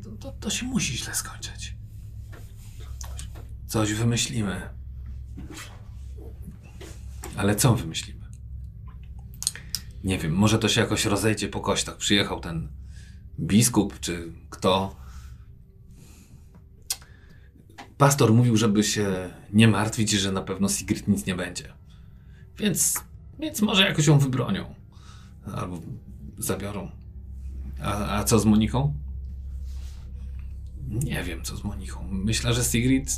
To, to, to się musi źle skończyć. Coś wymyślimy. Ale co wymyślimy? Nie wiem, może to się jakoś rozejdzie po kościach. Przyjechał ten biskup, czy kto. Pastor mówił, żeby się nie martwić, że na pewno Sigrid nic nie będzie. Więc, więc może jakoś ją wybronią. Albo zabiorą. A, a co z Moniką? Nie wiem, co z Moniką. Myślę, że Sigrid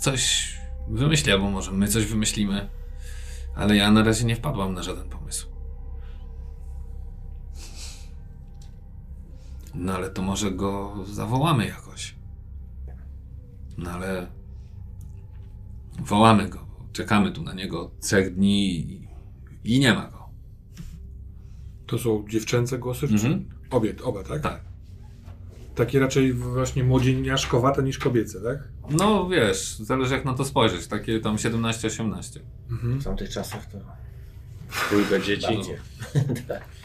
coś wymyśli, albo może my coś wymyślimy. Ale ja na razie nie wpadłam na żaden pomysł. No ale to może go zawołamy jakoś. No ale wołamy go. Czekamy tu na niego od trzech dni i, i nie ma go. To są dziewczęce głosy? Mhm. Czy obie, oba, tak? Tak. Takie raczej właśnie młodzieniaszkowate niż kobiece, tak? No wiesz, zależy jak na to spojrzeć. Takie tam 17-18. Mhm. W tamtych czasach to Dwójka dzieci. tak.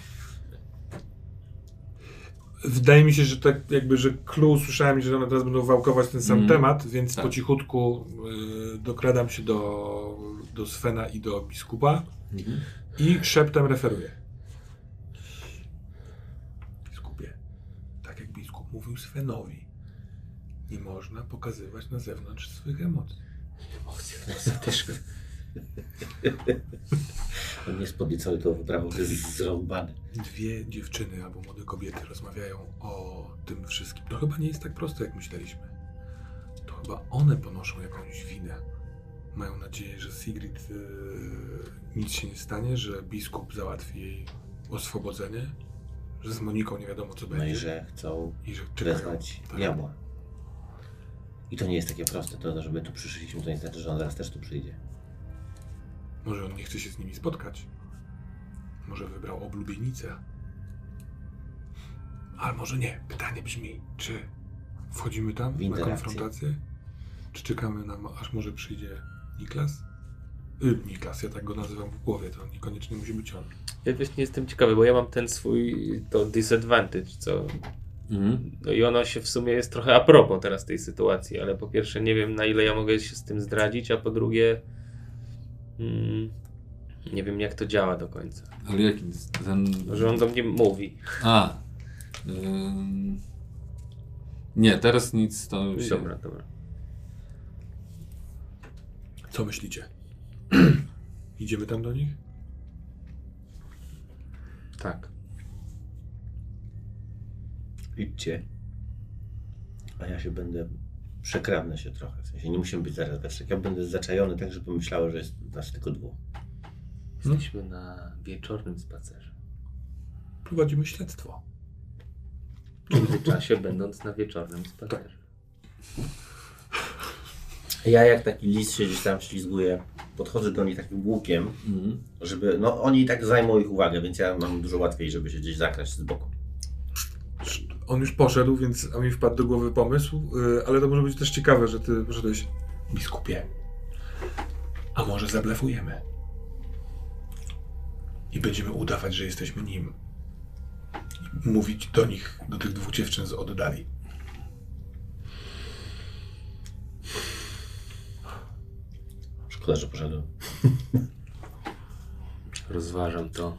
Wydaje mi się, że tak jakby, że clue słyszałem, że one teraz będą wałkować ten sam Mm. temat, więc Tak. po cichutku y, dokradam się do, do Svena i do biskupa i szeptem referuję. Biskupie, tak jak biskup mówił Svenowi, nie można pokazywać na zewnątrz swych emocji. On nie spodniecały to wyprawu, że jest zrąbany. Dwie dziewczyny albo młode kobiety rozmawiają o tym wszystkim. To chyba nie jest tak proste, jak myśleliśmy. To chyba one ponoszą jakąś winę. Mają nadzieję, że Sigrid yy, nic się nie stanie, że biskup załatwi jej oswobodzenie, że z Moniką nie wiadomo co No i będzie. że chcą I że czekają. wezwać Tak. diabła. I to nie jest takie proste. To, że my tu przyszliśmy, to nie znaczy, że on zaraz też tu przyjdzie. Może on nie chce się z nimi spotkać. Może wybrał oblubienicę. Ale może nie. Pytanie brzmi, czy wchodzimy tam W na konfrontację? Czy czekamy na, aż może przyjdzie Niklas? Y, Niklas, ja tak go nazywam w głowie, to niekoniecznie musi być on. Ja właśnie jestem ciekawy, bo ja mam ten swój to disadvantage, co. Mhm. No i ono się w sumie jest trochę a propos teraz tej sytuacji, ale po pierwsze nie wiem na ile ja mogę się z tym zdradzić, a po drugie mm, nie wiem jak to działa do końca. Ale jaki ten... Że on do mnie mówi. A. Ym... Nie, teraz nic to się... Dobra, dobra. Co myślicie? Idziemy tam do nich? Tak. Idźcie. A ja się będę. Przekradnę się trochę. W sensie nie musimy być zaraz we trzech. Ja będę zaczajony tak, żeby myślały, że jest nas tylko dwóch. Jesteśmy na wieczornym spacerze. Prowadzimy śledztwo. W międzyczasie będąc na wieczornym spacerze. Ja jak taki lis się gdzieś tam ślizguję podchodzę do nich takim łukiem, Mhm. żeby, no oni i tak zajmą ich uwagę, więc ja mam dużo łatwiej, żeby się gdzieś zakraść z boku. On już poszedł, więc a mi wpadł do głowy pomysł, y, ale to może być też ciekawe, że ty poszedłeś biskupie. A może zablefujemy? I będziemy udawać, że jesteśmy nim. I mówić do nich, do tych dwóch dziewczyn z oddali. Szkoda, że poszedłem. Rozważam to.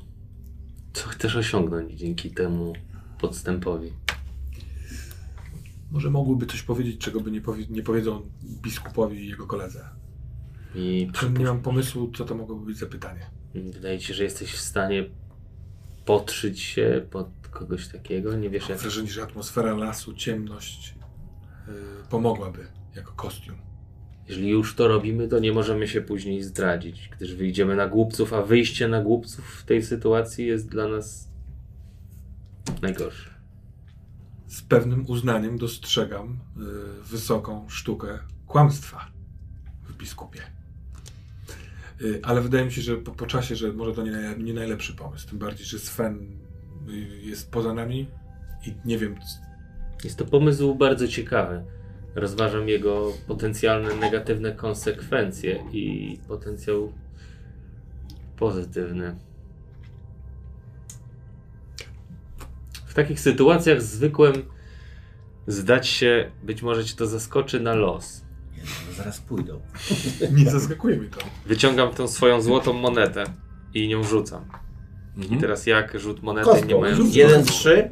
Co chcesz osiągnąć dzięki temu podstępowi? Może mogłyby coś powiedzieć, czego by nie, powie, nie powiedzą biskupowi i jego koledze. I nie mam pomysłu, co to mogłoby być za pytanie. wydaje ci się, że jesteś w stanie podszyć się pod kogoś takiego? Nie wiesz Mam jak... wrażenie, że atmosfera lasu, ciemność y, pomogłaby jako kostium. Jeżeli już to robimy, to nie możemy się później zdradzić, gdyż wyjdziemy na głupców, a wyjście na głupców w tej sytuacji jest dla nas najgorsze. Z pewnym uznaniem dostrzegam y, wysoką sztukę kłamstwa w biskupie. Y, ale wydaje mi się, że po, po czasie, że może to nie, nie najlepszy pomysł. Tym bardziej, że Sven y, jest poza nami i nie wiem, Jest to pomysł bardzo ciekawy. Rozważam jego potencjalne negatywne konsekwencje i potencjał pozytywny. W takich sytuacjach zwykłem zdać się, być może cię to zaskoczy na los. Jezu, no zaraz pójdą. nie zaskakuje mnie to. Wyciągam tą swoją złotą monetę i nią rzucam. Mhm. I teraz jak rzut monety Kostką. nie mają... Rzuć. 1, 3,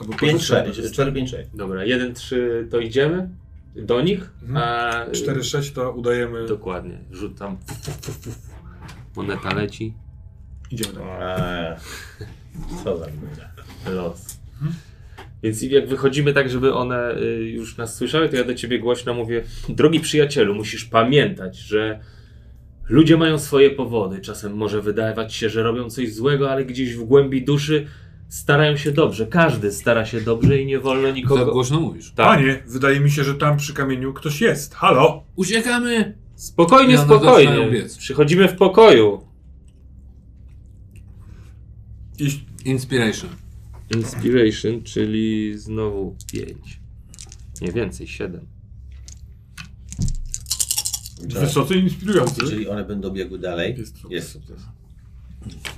Albo 5, pozycja- 4, 4, 5, 6. Dobra, 1-3 to idziemy do nich, Mhm. a... 4-6 to udajemy. Dokładnie. Rzucam. Moneta leci. Idziemy dalej. Co za. Los. Więc jak wychodzimy tak, żeby one y, już nas słyszały, to ja do ciebie głośno mówię: Drogi przyjacielu, musisz pamiętać, że ludzie mają swoje powody. Czasem może wydawać się, że robią coś złego, ale gdzieś w głębi duszy starają się dobrze. Każdy stara się dobrze i nie wolno Tak nikogo. głośno mówisz. Tak. Panie, wydaje mi się, że tam przy kamieniu ktoś jest. Halo? Uciekamy! Spokojnie, spokojnie. Przychodzimy w pokoju. Inspiration. Inspiration, czyli znowu 5. Nie więcej, 7. Wysoce inspirujący. Jeżeli one będą biegły dalej, Jest sukces. jest sukces.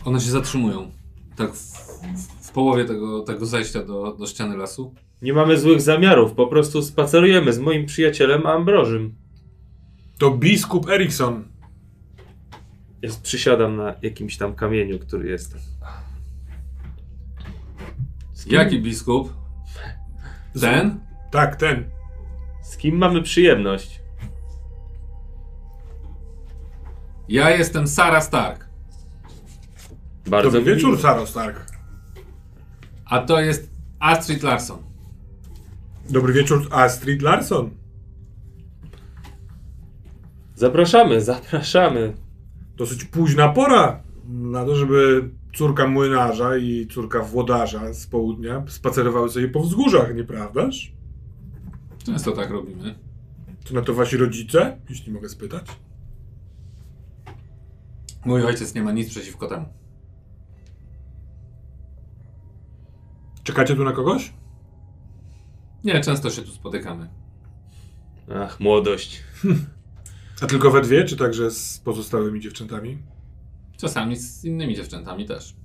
One się zatrzymują. Tak w, w, w połowie tego, tego zejścia do, do ściany lasu. Nie mamy złych zamiarów, po prostu spacerujemy z moim przyjacielem Ambrożym. To biskup Erikson. Jest, przysiadam na jakimś tam kamieniu, który jest. Z kim, Jaki biskup? Ten? Tak, ten. z kim mamy przyjemność? Ja jestem Sara Stark. Bardzo Dobry wieczór. Saro Stark. A to jest Astrid Larson. Dobry wieczór, Astrid Larson. Zapraszamy, zapraszamy. Dosyć późna pora na to, żeby córka młynarza i córka włodarza z południa spacerowały sobie po wzgórzach, nieprawdaż? Często tak robimy. To na to wasi rodzice, jeśli mogę spytać? Mój ojciec nie ma nic przeciwko temu. Czekacie tu na kogoś? Nie, często się tu spotykamy. Ach, młodość. A tylko we dwie, czy także z pozostałymi dziewczętami? Czasami z innymi dziewczętami też.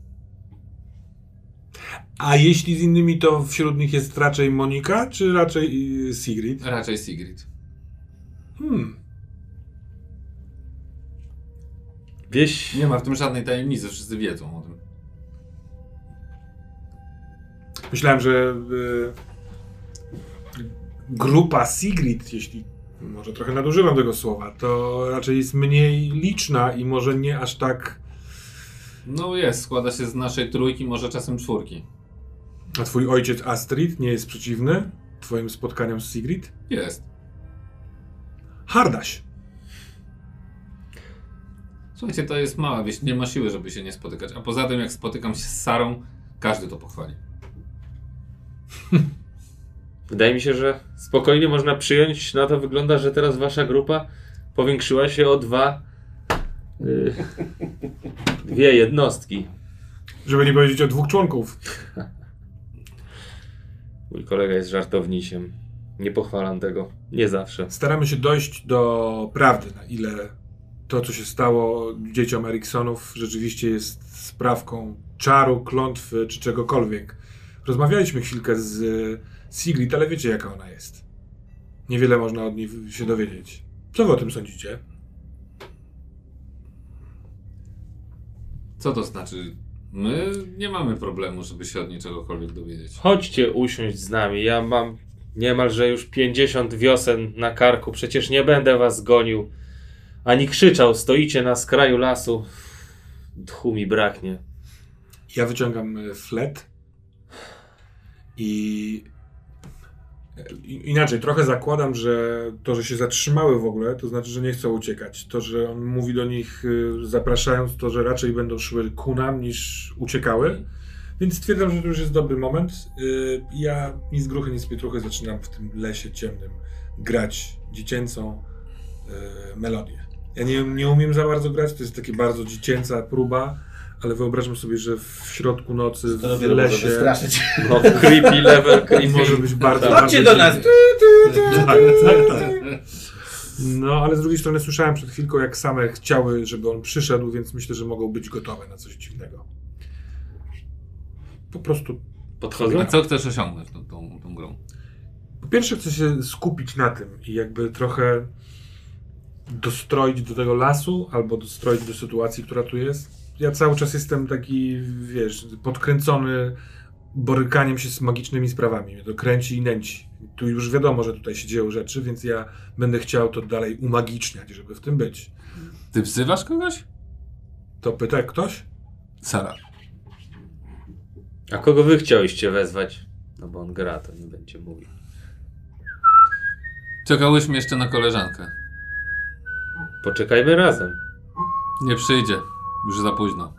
A jeśli z innymi, to wśród nich jest raczej Monika, czy raczej y, Sigrid? Raczej Sigrid. Hmm. Wieś. Nie ma w tym żadnej tajemnicy, wszyscy wiedzą o tym. Myślałem, że y, grupa Sigrid, jeśli może trochę nadużywam tego słowa, to raczej jest mniej liczna i może nie aż tak. No jest, składa się z naszej trójki, może czasem czwórki. A twój ojciec Astrid nie jest przeciwny twoim spotkaniom z Sigrid? Jest. Hardaś. Słuchajcie, to jest mała wieś, nie ma siły, żeby się nie spotykać. A poza tym, jak spotykam się z Sarą, każdy to pochwali. Wydaje mi się, że spokojnie można przyjąć. Na to wygląda, że teraz wasza grupa powiększyła się o dwa y, dwie jednostki. Żeby nie powiedzieć o dwóch członków. Mój kolega jest żartownisiem. Nie pochwalam tego. Nie zawsze. Staramy się dojść do prawdy, na ile to, co się stało dzieciom Eriksonów, rzeczywiście jest sprawką czaru, klątwy czy czegokolwiek. Rozmawialiśmy chwilkę z Sigrid, ale wiecie, jaka ona jest. Niewiele można od niej się dowiedzieć. Co wy o tym sądzicie? Co to znaczy? My nie mamy problemu, żeby się od niczegokolwiek dowiedzieć. Chodźcie usiąść z nami. Ja mam niemalże już 50 wiosen na karku. Przecież nie będę was gonił ani krzyczał. Stoicie na skraju lasu. Tchu mi braknie. Ja wyciągam e, flet i i- inaczej, trochę zakładam, że to, że się zatrzymały w ogóle, to znaczy, że nie chcą uciekać. To, że on mówi do nich, y, zapraszając, to, że raczej będą szły ku nam niż uciekały. Więc stwierdzam, że to już jest dobry moment. Y, Ja nic gruchy, nic pietruchy zaczynam w tym lesie ciemnym grać dziecięcą y, melodię. Ja nie, nie umiem za bardzo grać, to jest takie bardzo dziecięca próba, ale wyobrażam sobie, że w środku nocy, To w może lesie. No, creepy level, creepy. może być bardzo, Chodźcie bardzo do nas! Tak, tak, tak. No, ale z drugiej strony słyszałem przed chwilką, jak same chciały, żeby on przyszedł, więc myślę, że mogą być gotowe na coś dziwnego. Po prostu. Podchodzą? A co chcesz osiągnąć tą, tą, tą grą? Po pierwsze, chcę się skupić na tym i jakby trochę dostroić do tego lasu, albo dostroić do sytuacji, która tu jest. Ja cały czas jestem taki, wiesz, podkręcony borykaniem się z magicznymi sprawami. Mnie to kręci i nęci. Tu już wiadomo, że tutaj się dzieją rzeczy, więc ja będę chciał to dalej umagiczniać, żeby w tym być. Ty wzywasz kogoś? To pyta ktoś? Sara. A kogo wy chcieliście wezwać? No bo on gra, to nie będzie mówił. Czekałyśmy jeszcze na koleżankę. Poczekajmy razem. Nie przyjdzie. Już za późno.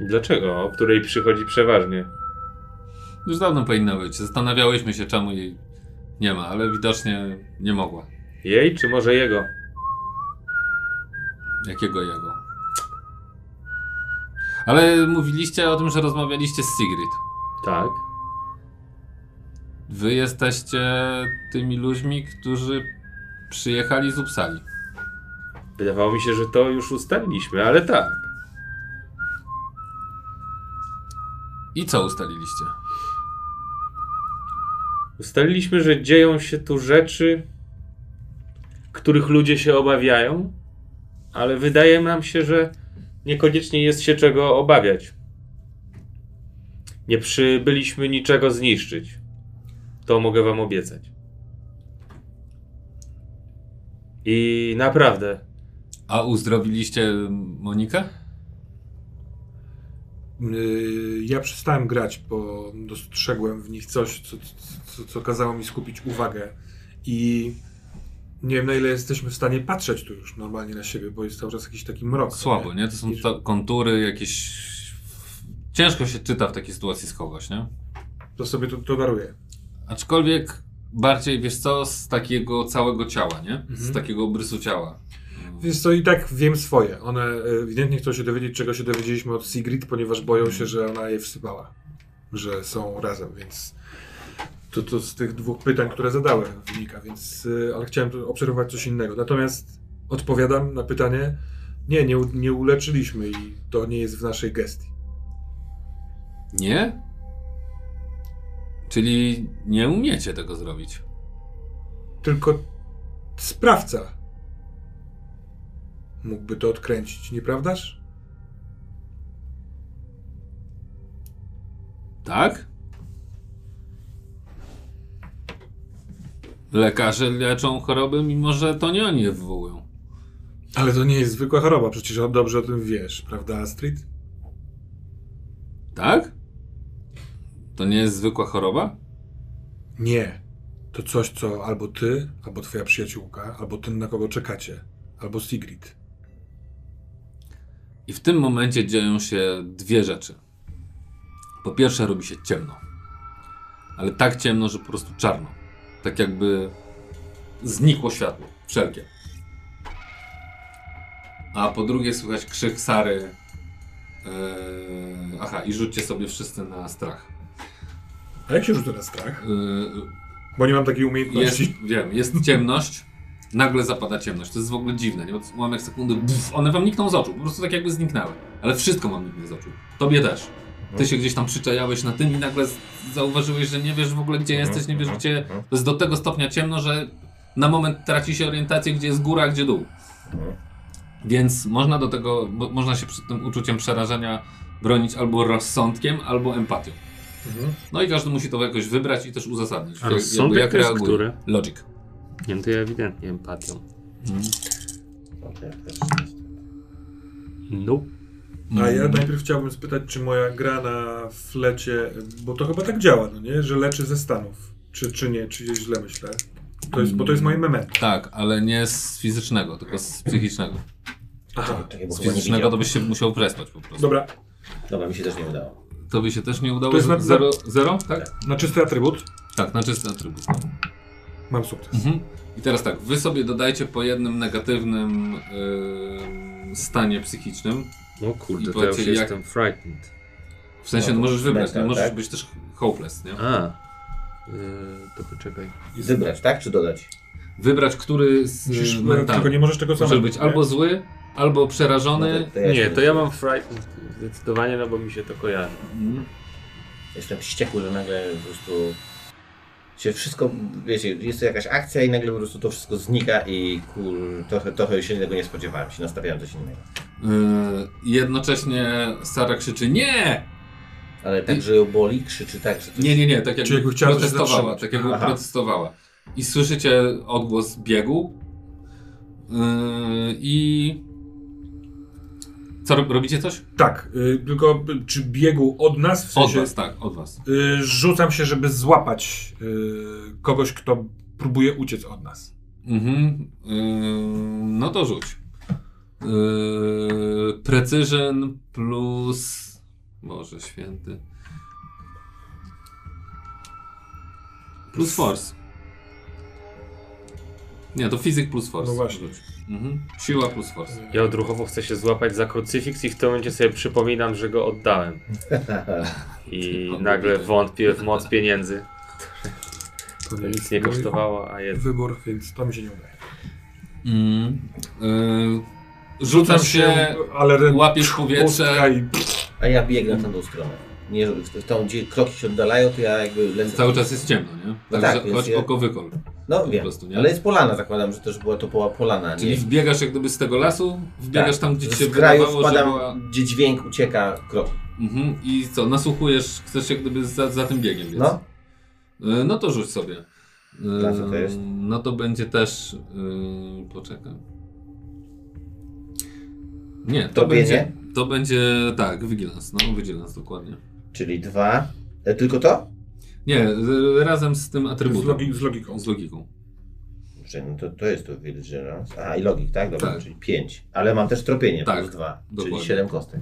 Dlaczego? O której przychodzi przeważnie. Już dawno powinna być. Zastanawiałyśmy się, czemu jej nie ma, ale widocznie nie mogła. Jej czy może jego? Jakiego jego? Ale mówiliście o tym, że rozmawialiście z Sigrid. Tak. Wy jesteście tymi ludźmi, którzy przyjechali z Uppsali. Wydawało mi się, że to już ustaliliśmy, ale tak. I co ustaliliście? Ustaliliśmy, że dzieją się tu rzeczy, których ludzie się obawiają, ale wydaje nam się, że niekoniecznie jest się czego obawiać. Nie przybyliśmy niczego zniszczyć. To mogę wam obiecać. I naprawdę, A uzdrowiliście Monikę? Yy, Ja przestałem grać, bo dostrzegłem w nich coś, co, co, co kazało mi skupić uwagę. I nie wiem, na ile jesteśmy w stanie patrzeć tu już normalnie na siebie, bo jest cały czas jakiś taki mrok. Słabo, nie? To są to kontury jakieś... Ciężko się czyta w takiej sytuacji schować, nie? To sobie to, to daruję. Aczkolwiek bardziej, wiesz co, z takiego całego ciała, nie? Z Mhm. takiego obrysu ciała. Wiesz co, i tak wiem swoje. One e, ewidentnie chcą się dowiedzieć, czego się dowiedzieliśmy od Sigrid, ponieważ boją się, że ona je wsypała. Że są razem, więc to, to z tych dwóch pytań, które zadałem wynika, więc, e, ale chciałem obserwować coś innego. Natomiast odpowiadam na pytanie, nie, nie, nie uleczyliśmy i to nie jest w naszej gestii. Nie? Czyli nie umiecie tego zrobić. Tylko sprawca mógłby to odkręcić, nieprawdaż? Tak? Lekarze leczą choroby, mimo że to nie oni je wywołują. Ale to nie jest zwykła choroba, przecież dobrze o tym wiesz, prawda Astrid? Tak? To nie jest zwykła choroba? Nie. To coś, co albo ty, albo twoja przyjaciółka, albo ten, na kogo czekacie, albo Sigrid. I w tym momencie dzieją się dwie rzeczy. Po pierwsze, robi się ciemno. Ale tak ciemno, że po prostu czarno. Tak jakby znikło światło. Wszelkie. a po drugie słychać krzyk Sary. Eee, aha, i rzućcie sobie wszyscy na strach. A jak się rzuca na strach? Eee, Bo nie mam takiej jest, umiejętności. wiem, jest ciemność, nagle zapada ciemność. To jest w ogóle dziwne, nie? Od ułamek sekundy, buf, one wam nikną z oczu, po prostu tak jakby zniknęły. Ale wszystko wam niknie z oczu. Tobie też. Ty się gdzieś tam przyczajałeś na tym i nagle zauważyłeś, że nie wiesz w ogóle gdzie jesteś, nie wiesz gdzie. To jest do tego stopnia ciemno, że na moment traci się orientację, gdzie jest góra, a gdzie dół. Więc można do tego, mo- można się przed tym uczuciem przerażenia bronić albo rozsądkiem, albo empatią. Mhm. No i każdy musi to jakoś wybrać i też uzasadnić. A Jak- rozsądek jakby to jest który? Logic. Nie wiem, to ja ewidentnie empatią. Okej, też. No. A ja Mm. najpierw chciałbym spytać, czy moja gra na flecie, bo to chyba tak działa, no nie? Że leczy ze stanów. Czy, czy nie, czy źle myślę. To jest, bo to jest moje memento. Tak, ale nie z fizycznego, tylko z psychicznego. Aha. Z fizycznego to byś się musiał przespać po prostu. Dobra, Dobra, mi się też nie udało. To by się też nie udało. To jest na- zero, zero, tak? na czysty atrybut Tak, na czysty atrybut. no. Mam sukces. Mhm. I teraz tak, wy sobie dodajcie po jednym negatywnym yy, stanie psychicznym. No I kurde, to ja już jak- jestem frightened. W sensie No no, to możesz wybrać, mental, nie możesz tak? być też hopeless, nie? A. Yy, to poczekaj. Wybrać, tak? Czy dodać? Wybrać, który z Musisz, yy, no, tylko nie możesz tego Może samego. być nie? albo zły, albo No przerażony. to, to ja Nie, to ja mam frightened zdecydowanie, no bo mi się to kojarzy. Mm. Jestem wściekły, że nagle po prostu się wszystko, wiecie, jest to jakaś akcja i nagle po prostu to wszystko znika i kur, trochę, trochę się tego nie spodziewałem, się nastawiałem coś innego. Yy, jednocześnie Sara krzyczy nie! Ale tak, że ją boli, krzyczy tak, że coś... Nie, nie, nie, tak jakby Czyli protestowała, tak jakby Aha. protestowała. I słyszycie odgłos biegu yy, i... Co, rob- robicie coś? Tak, y, tylko y, czy biegu od nas, w Od sensie was, tak, od was. y, rzucam się, żeby złapać y, kogoś, kto próbuje uciec od nas. Mhm. Yy, no to rzuć. Yy, precision plus... Boże święty. Plus force. Nie, to fizyk plus force. No właśnie. Rzuć. Mhm. Siła plus force. Ja odruchowo chcę się złapać za krucyfiks i w tym momencie sobie przypominam, że go oddałem. I nagle wątpię w moc pieniędzy. To nic nie kosztowało, a jest. Wybór, więc to mi się nie udaje. Mm. Yy, rzucasz się, ale łapiesz powietrze. I... A ja biegnę w tą stronę. Nie, tą, gdzie kroki się oddalają, to ja jakby lecę. cały czas jest ciemno, nie? No tak, więc chodź ja- oko wykol. No wiem, prostu, ale jest polana, zakładam, że też była to poła polana, Czyli nie? wbiegasz jak gdyby z tego lasu, wbiegasz Tak. tam, gdzie się Z kraju wpadam, była... gdzie dźwięk ucieka kroki. Mhm. I co, nasłuchujesz, chcesz jak gdyby za, za tym biegiem, więc... No, Y, No to rzuć sobie. Na co to jest? No to będzie też... Yy, poczekaj. Nie, to Tropienie? będzie... To będzie, tak, Vigilance, no Vigilance dokładnie. Czyli dwa. E, tylko to? Nie, y, razem z tym Z, atrybutem. logi, z logiką. Z logiką. No to, to jest to Vigilance. Aha, i logik, tak? Dobra, Tak. czyli pięć. Ale mam też tropienie Tak, plus dwa, dokładnie. czyli siedem kostek.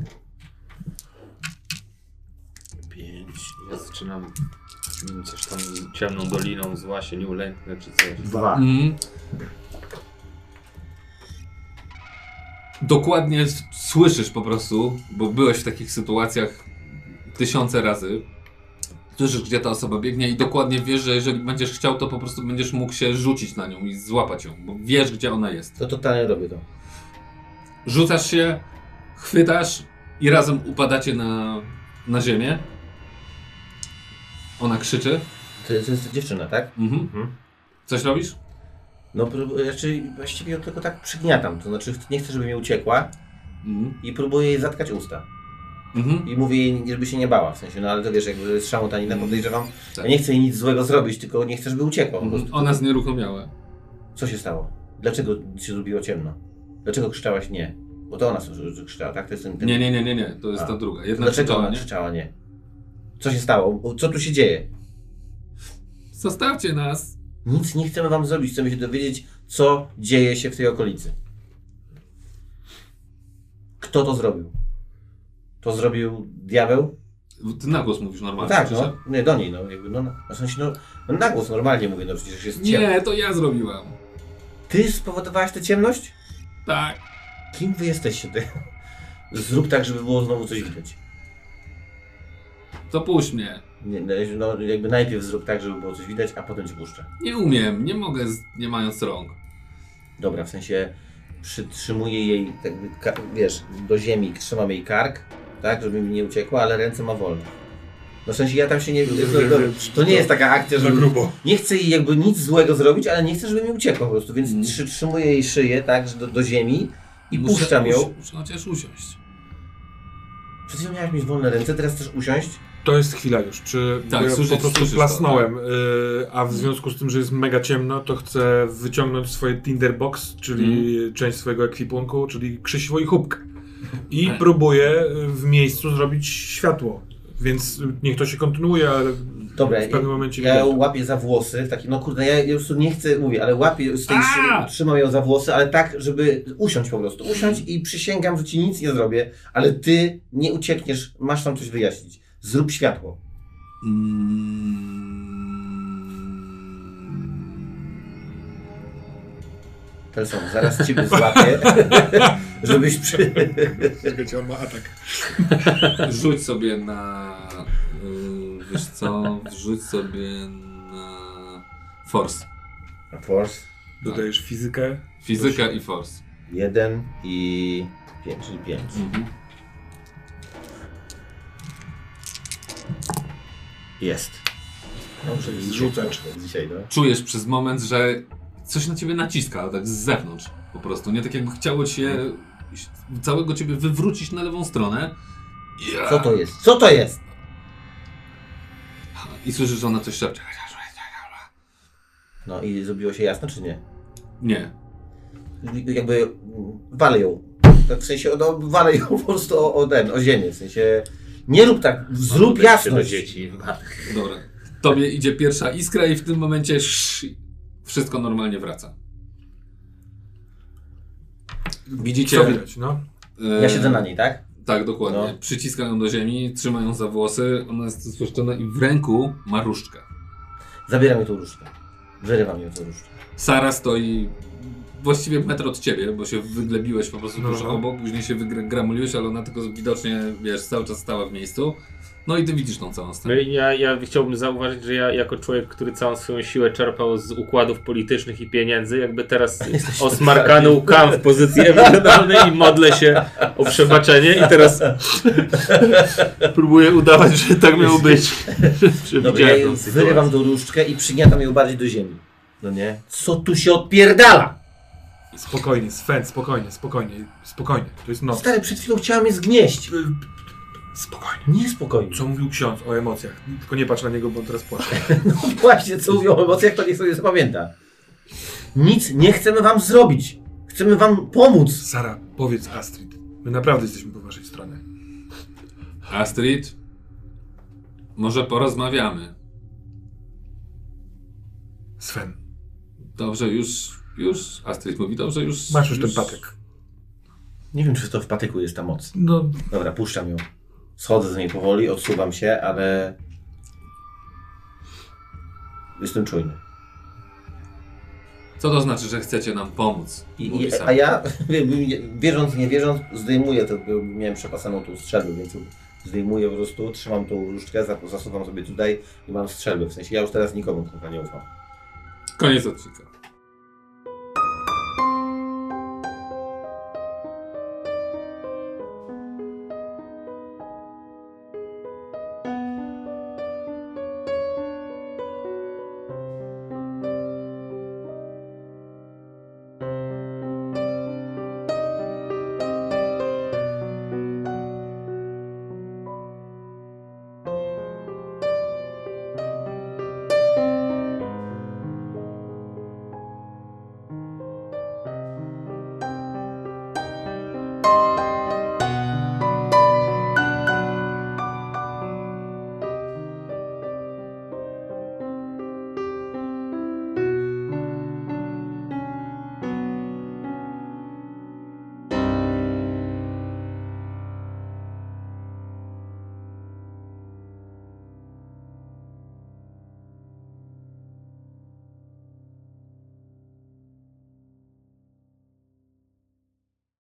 Pięć. Ja zaczynam mm, coś tam z ciemną doliną zła się nie ulęknę czy coś. Dwa. Mhm. Dokładnie słyszysz po prostu, bo byłeś w takich sytuacjach tysiące razy. Słyszysz, gdzie ta osoba biegnie i dokładnie wiesz, że jeżeli będziesz chciał, to po prostu będziesz mógł się rzucić na nią i złapać ją, bo wiesz, gdzie ona jest. To totalnie robię to. Rzucasz się, chwytasz i razem upadacie na, na ziemię. Ona krzyczy. To jest, to jest dziewczyna, tak? Mhm. Mhm. Coś robisz? No, prób- znaczy właściwie ją tylko tak przygniatam. To znaczy nie chcę, żeby mi uciekła Mhm. i próbuję jej zatkać usta. Mhm. I mówię jej, żeby się nie bała. W sensie, no ale to wiesz, jakby jest szamotanina, podejrzewam. Tak. Ja nie chcę jej nic złego zrobić, tylko nie chcę, żeby uciekła. Mhm. Ona znieruchomiała. Co się stało? Dlaczego się zrobiło ciemno? Dlaczego krzyczałaś nie? Bo to ona krzyczała, tak? To jest ten, ten... Nie, nie, nie, nie, nie. To jest A. ta druga. Jedna Dlaczego krzyczała, ona nie? krzyczała nie? Co się stało? Co tu się dzieje? Zostawcie nas. Nic nie chcemy wam zrobić, chcemy się dowiedzieć, co dzieje się w tej okolicy. Kto to zrobił? To zrobił diabeł? Ty na głos mówisz No normalnie. tak, słyszę? no. Nie, do niej, no. Jakby, no, no. W sensie, no, no na głos normalnie mówię, no przecież jest ciemno. Nie, to ja zrobiłam. Ty spowodowałeś tę ciemność? Tak. Kim wy jesteście? Ty? Zrób tak, żeby było znowu coś widać. To puść mnie. Nie, no, jakby najpierw zrób tak, żeby było coś widać, a potem cię puszczę. Nie umiem, nie mogę, z, nie mając rąk. Dobra, w sensie przytrzymuję jej, tak wiesz, do ziemi, trzymam jej kark, tak, żeby mi nie uciekła, ale ręce ma wolne. No w sensie ja tam się nie... To, to, to nie jest taka akcja, Za że grubo. nie chcę jej jakby nic złego zrobić, ale nie chcę, żeby mi uciekła po prostu, więc Mhm. trzy- trzymuję jej szyję, tak, że do, do ziemi i Muszę puszczam ją. Muszę chociaż usiąść. Przed chwilą miałaś mieć wolne ręce, teraz chcesz usiąść? To jest chwila już. Czy Tak, ja słyszę- po prostu słyszysz to, plasnąłem, y, a w związku z tym, że jest mega ciemno, to chcę wyciągnąć swoje Tinderbox, czyli Mhm. część swojego ekwipunku, czyli krzesiwo i chubkę. I próbuję w miejscu zrobić światło. Więc niech to się kontynuuje, ale Dobra, w pewnym momencie ja ją widać. łapię za włosy, taki, no kurde, ja, ja już nie chcę, mówię, ale łapię z tej A! szyby, trzymam ją za włosy, ale tak, żeby usiąść po prostu, usiąść i przysięgam, że ci nic nie zrobię, ale ty nie uciekniesz, masz tam coś wyjaśnić. Zrób światło. Telson, zaraz ciebie złapię, żebyś przy... Czekajcie, on ma atak. Rzuć sobie na. y, Wiesz co? Wrzuć sobie na. Force. Force, Dodajesz fizykę. Fizyka i force. jeden i pięć, czyli pięć. Mhm. Jest. Dobrze, jest rzucacz. Dzisiaj, no. Czujesz przez moment, że coś na ciebie naciska, tak z zewnątrz po prostu. Nie tak jakby chciało cię całego ciebie wywrócić na lewą stronę. Ja. Co to jest? Co to jest? I słyszysz, że ona coś szepcze. No i zrobiło się jasno, czy nie? Nie. Jakby walę ją. Tak w sensie, no, walę ją po prostu o, o ten, o ziemię. W sensie, nie rób tak, zrób jasność. do dzieci. Dobra. Tobie idzie pierwsza iskra i w tym momencie sz, wszystko normalnie wraca. Widzicie? Co widać, no? e, Ja siedzę na niej, tak? Tak, dokładnie. No. Przyciska ją do ziemi, trzyma ją za włosy, ona jest złoszczona i w ręku ma różdżkę. Zabieram jej tą różdżkę. Wyrywam jej tą różdżkę. Sara stoi właściwie metr od ciebie, bo się wyglebiłeś po prostu No, tuż no. obok, później się wygramuliłeś, ale ona tylko widocznie, wiesz, cały czas stała w miejscu. No i ty widzisz tą całą No scenę. i ja, ja chciałbym zauważyć, że ja jako człowiek, który całą swoją siłę czerpał z układów politycznych i pieniędzy, jakby teraz osmarkany łkam w pozycji emocjonalnej i modlę się o przebaczenie i teraz próbuję udawać, że tak miało być. Dobra, ja wyrywam tą różdżkę i przygniatam ją bardziej do ziemi. No nie? Co tu się odpierdala? Spokojnie, Sven, spokojnie, spokojnie, spokojnie. To jest noc. Stary, przed chwilą chciała mnie zgnieść. Spokojnie. Niespokojnie. Co mówił ksiądz o emocjach? Tylko nie patrz na niego, bo on teraz płacze. No właśnie, co mówią o emocjach, to niech sobie zapamięta. Nic nie chcemy wam zrobić. Chcemy wam pomóc. Sara, powiedz Astrid. My naprawdę jesteśmy po waszej stronie. Astrid, może porozmawiamy. Sven, Dobrze, już, już, Astrid mówi, dobrze, już... masz już ten patek. Nie wiem, czy to w patyku jest ta moc. No, Dobra, puszczam ją. Schodzę z niej powoli, odsuwam się, ale... Jestem czujny. Co to znaczy, że chcecie nam pomóc? I, i, a ja, wierząc, nie wierząc, zdejmuję to, miałem przepasaną tu strzelbę, więc zdejmuję po prostu, trzymam tą różdżkę, zas- zasuwam sobie tutaj i mam strzelbę. W sensie ja już teraz nikomu kurwa nie ufam. Koniec odcinka.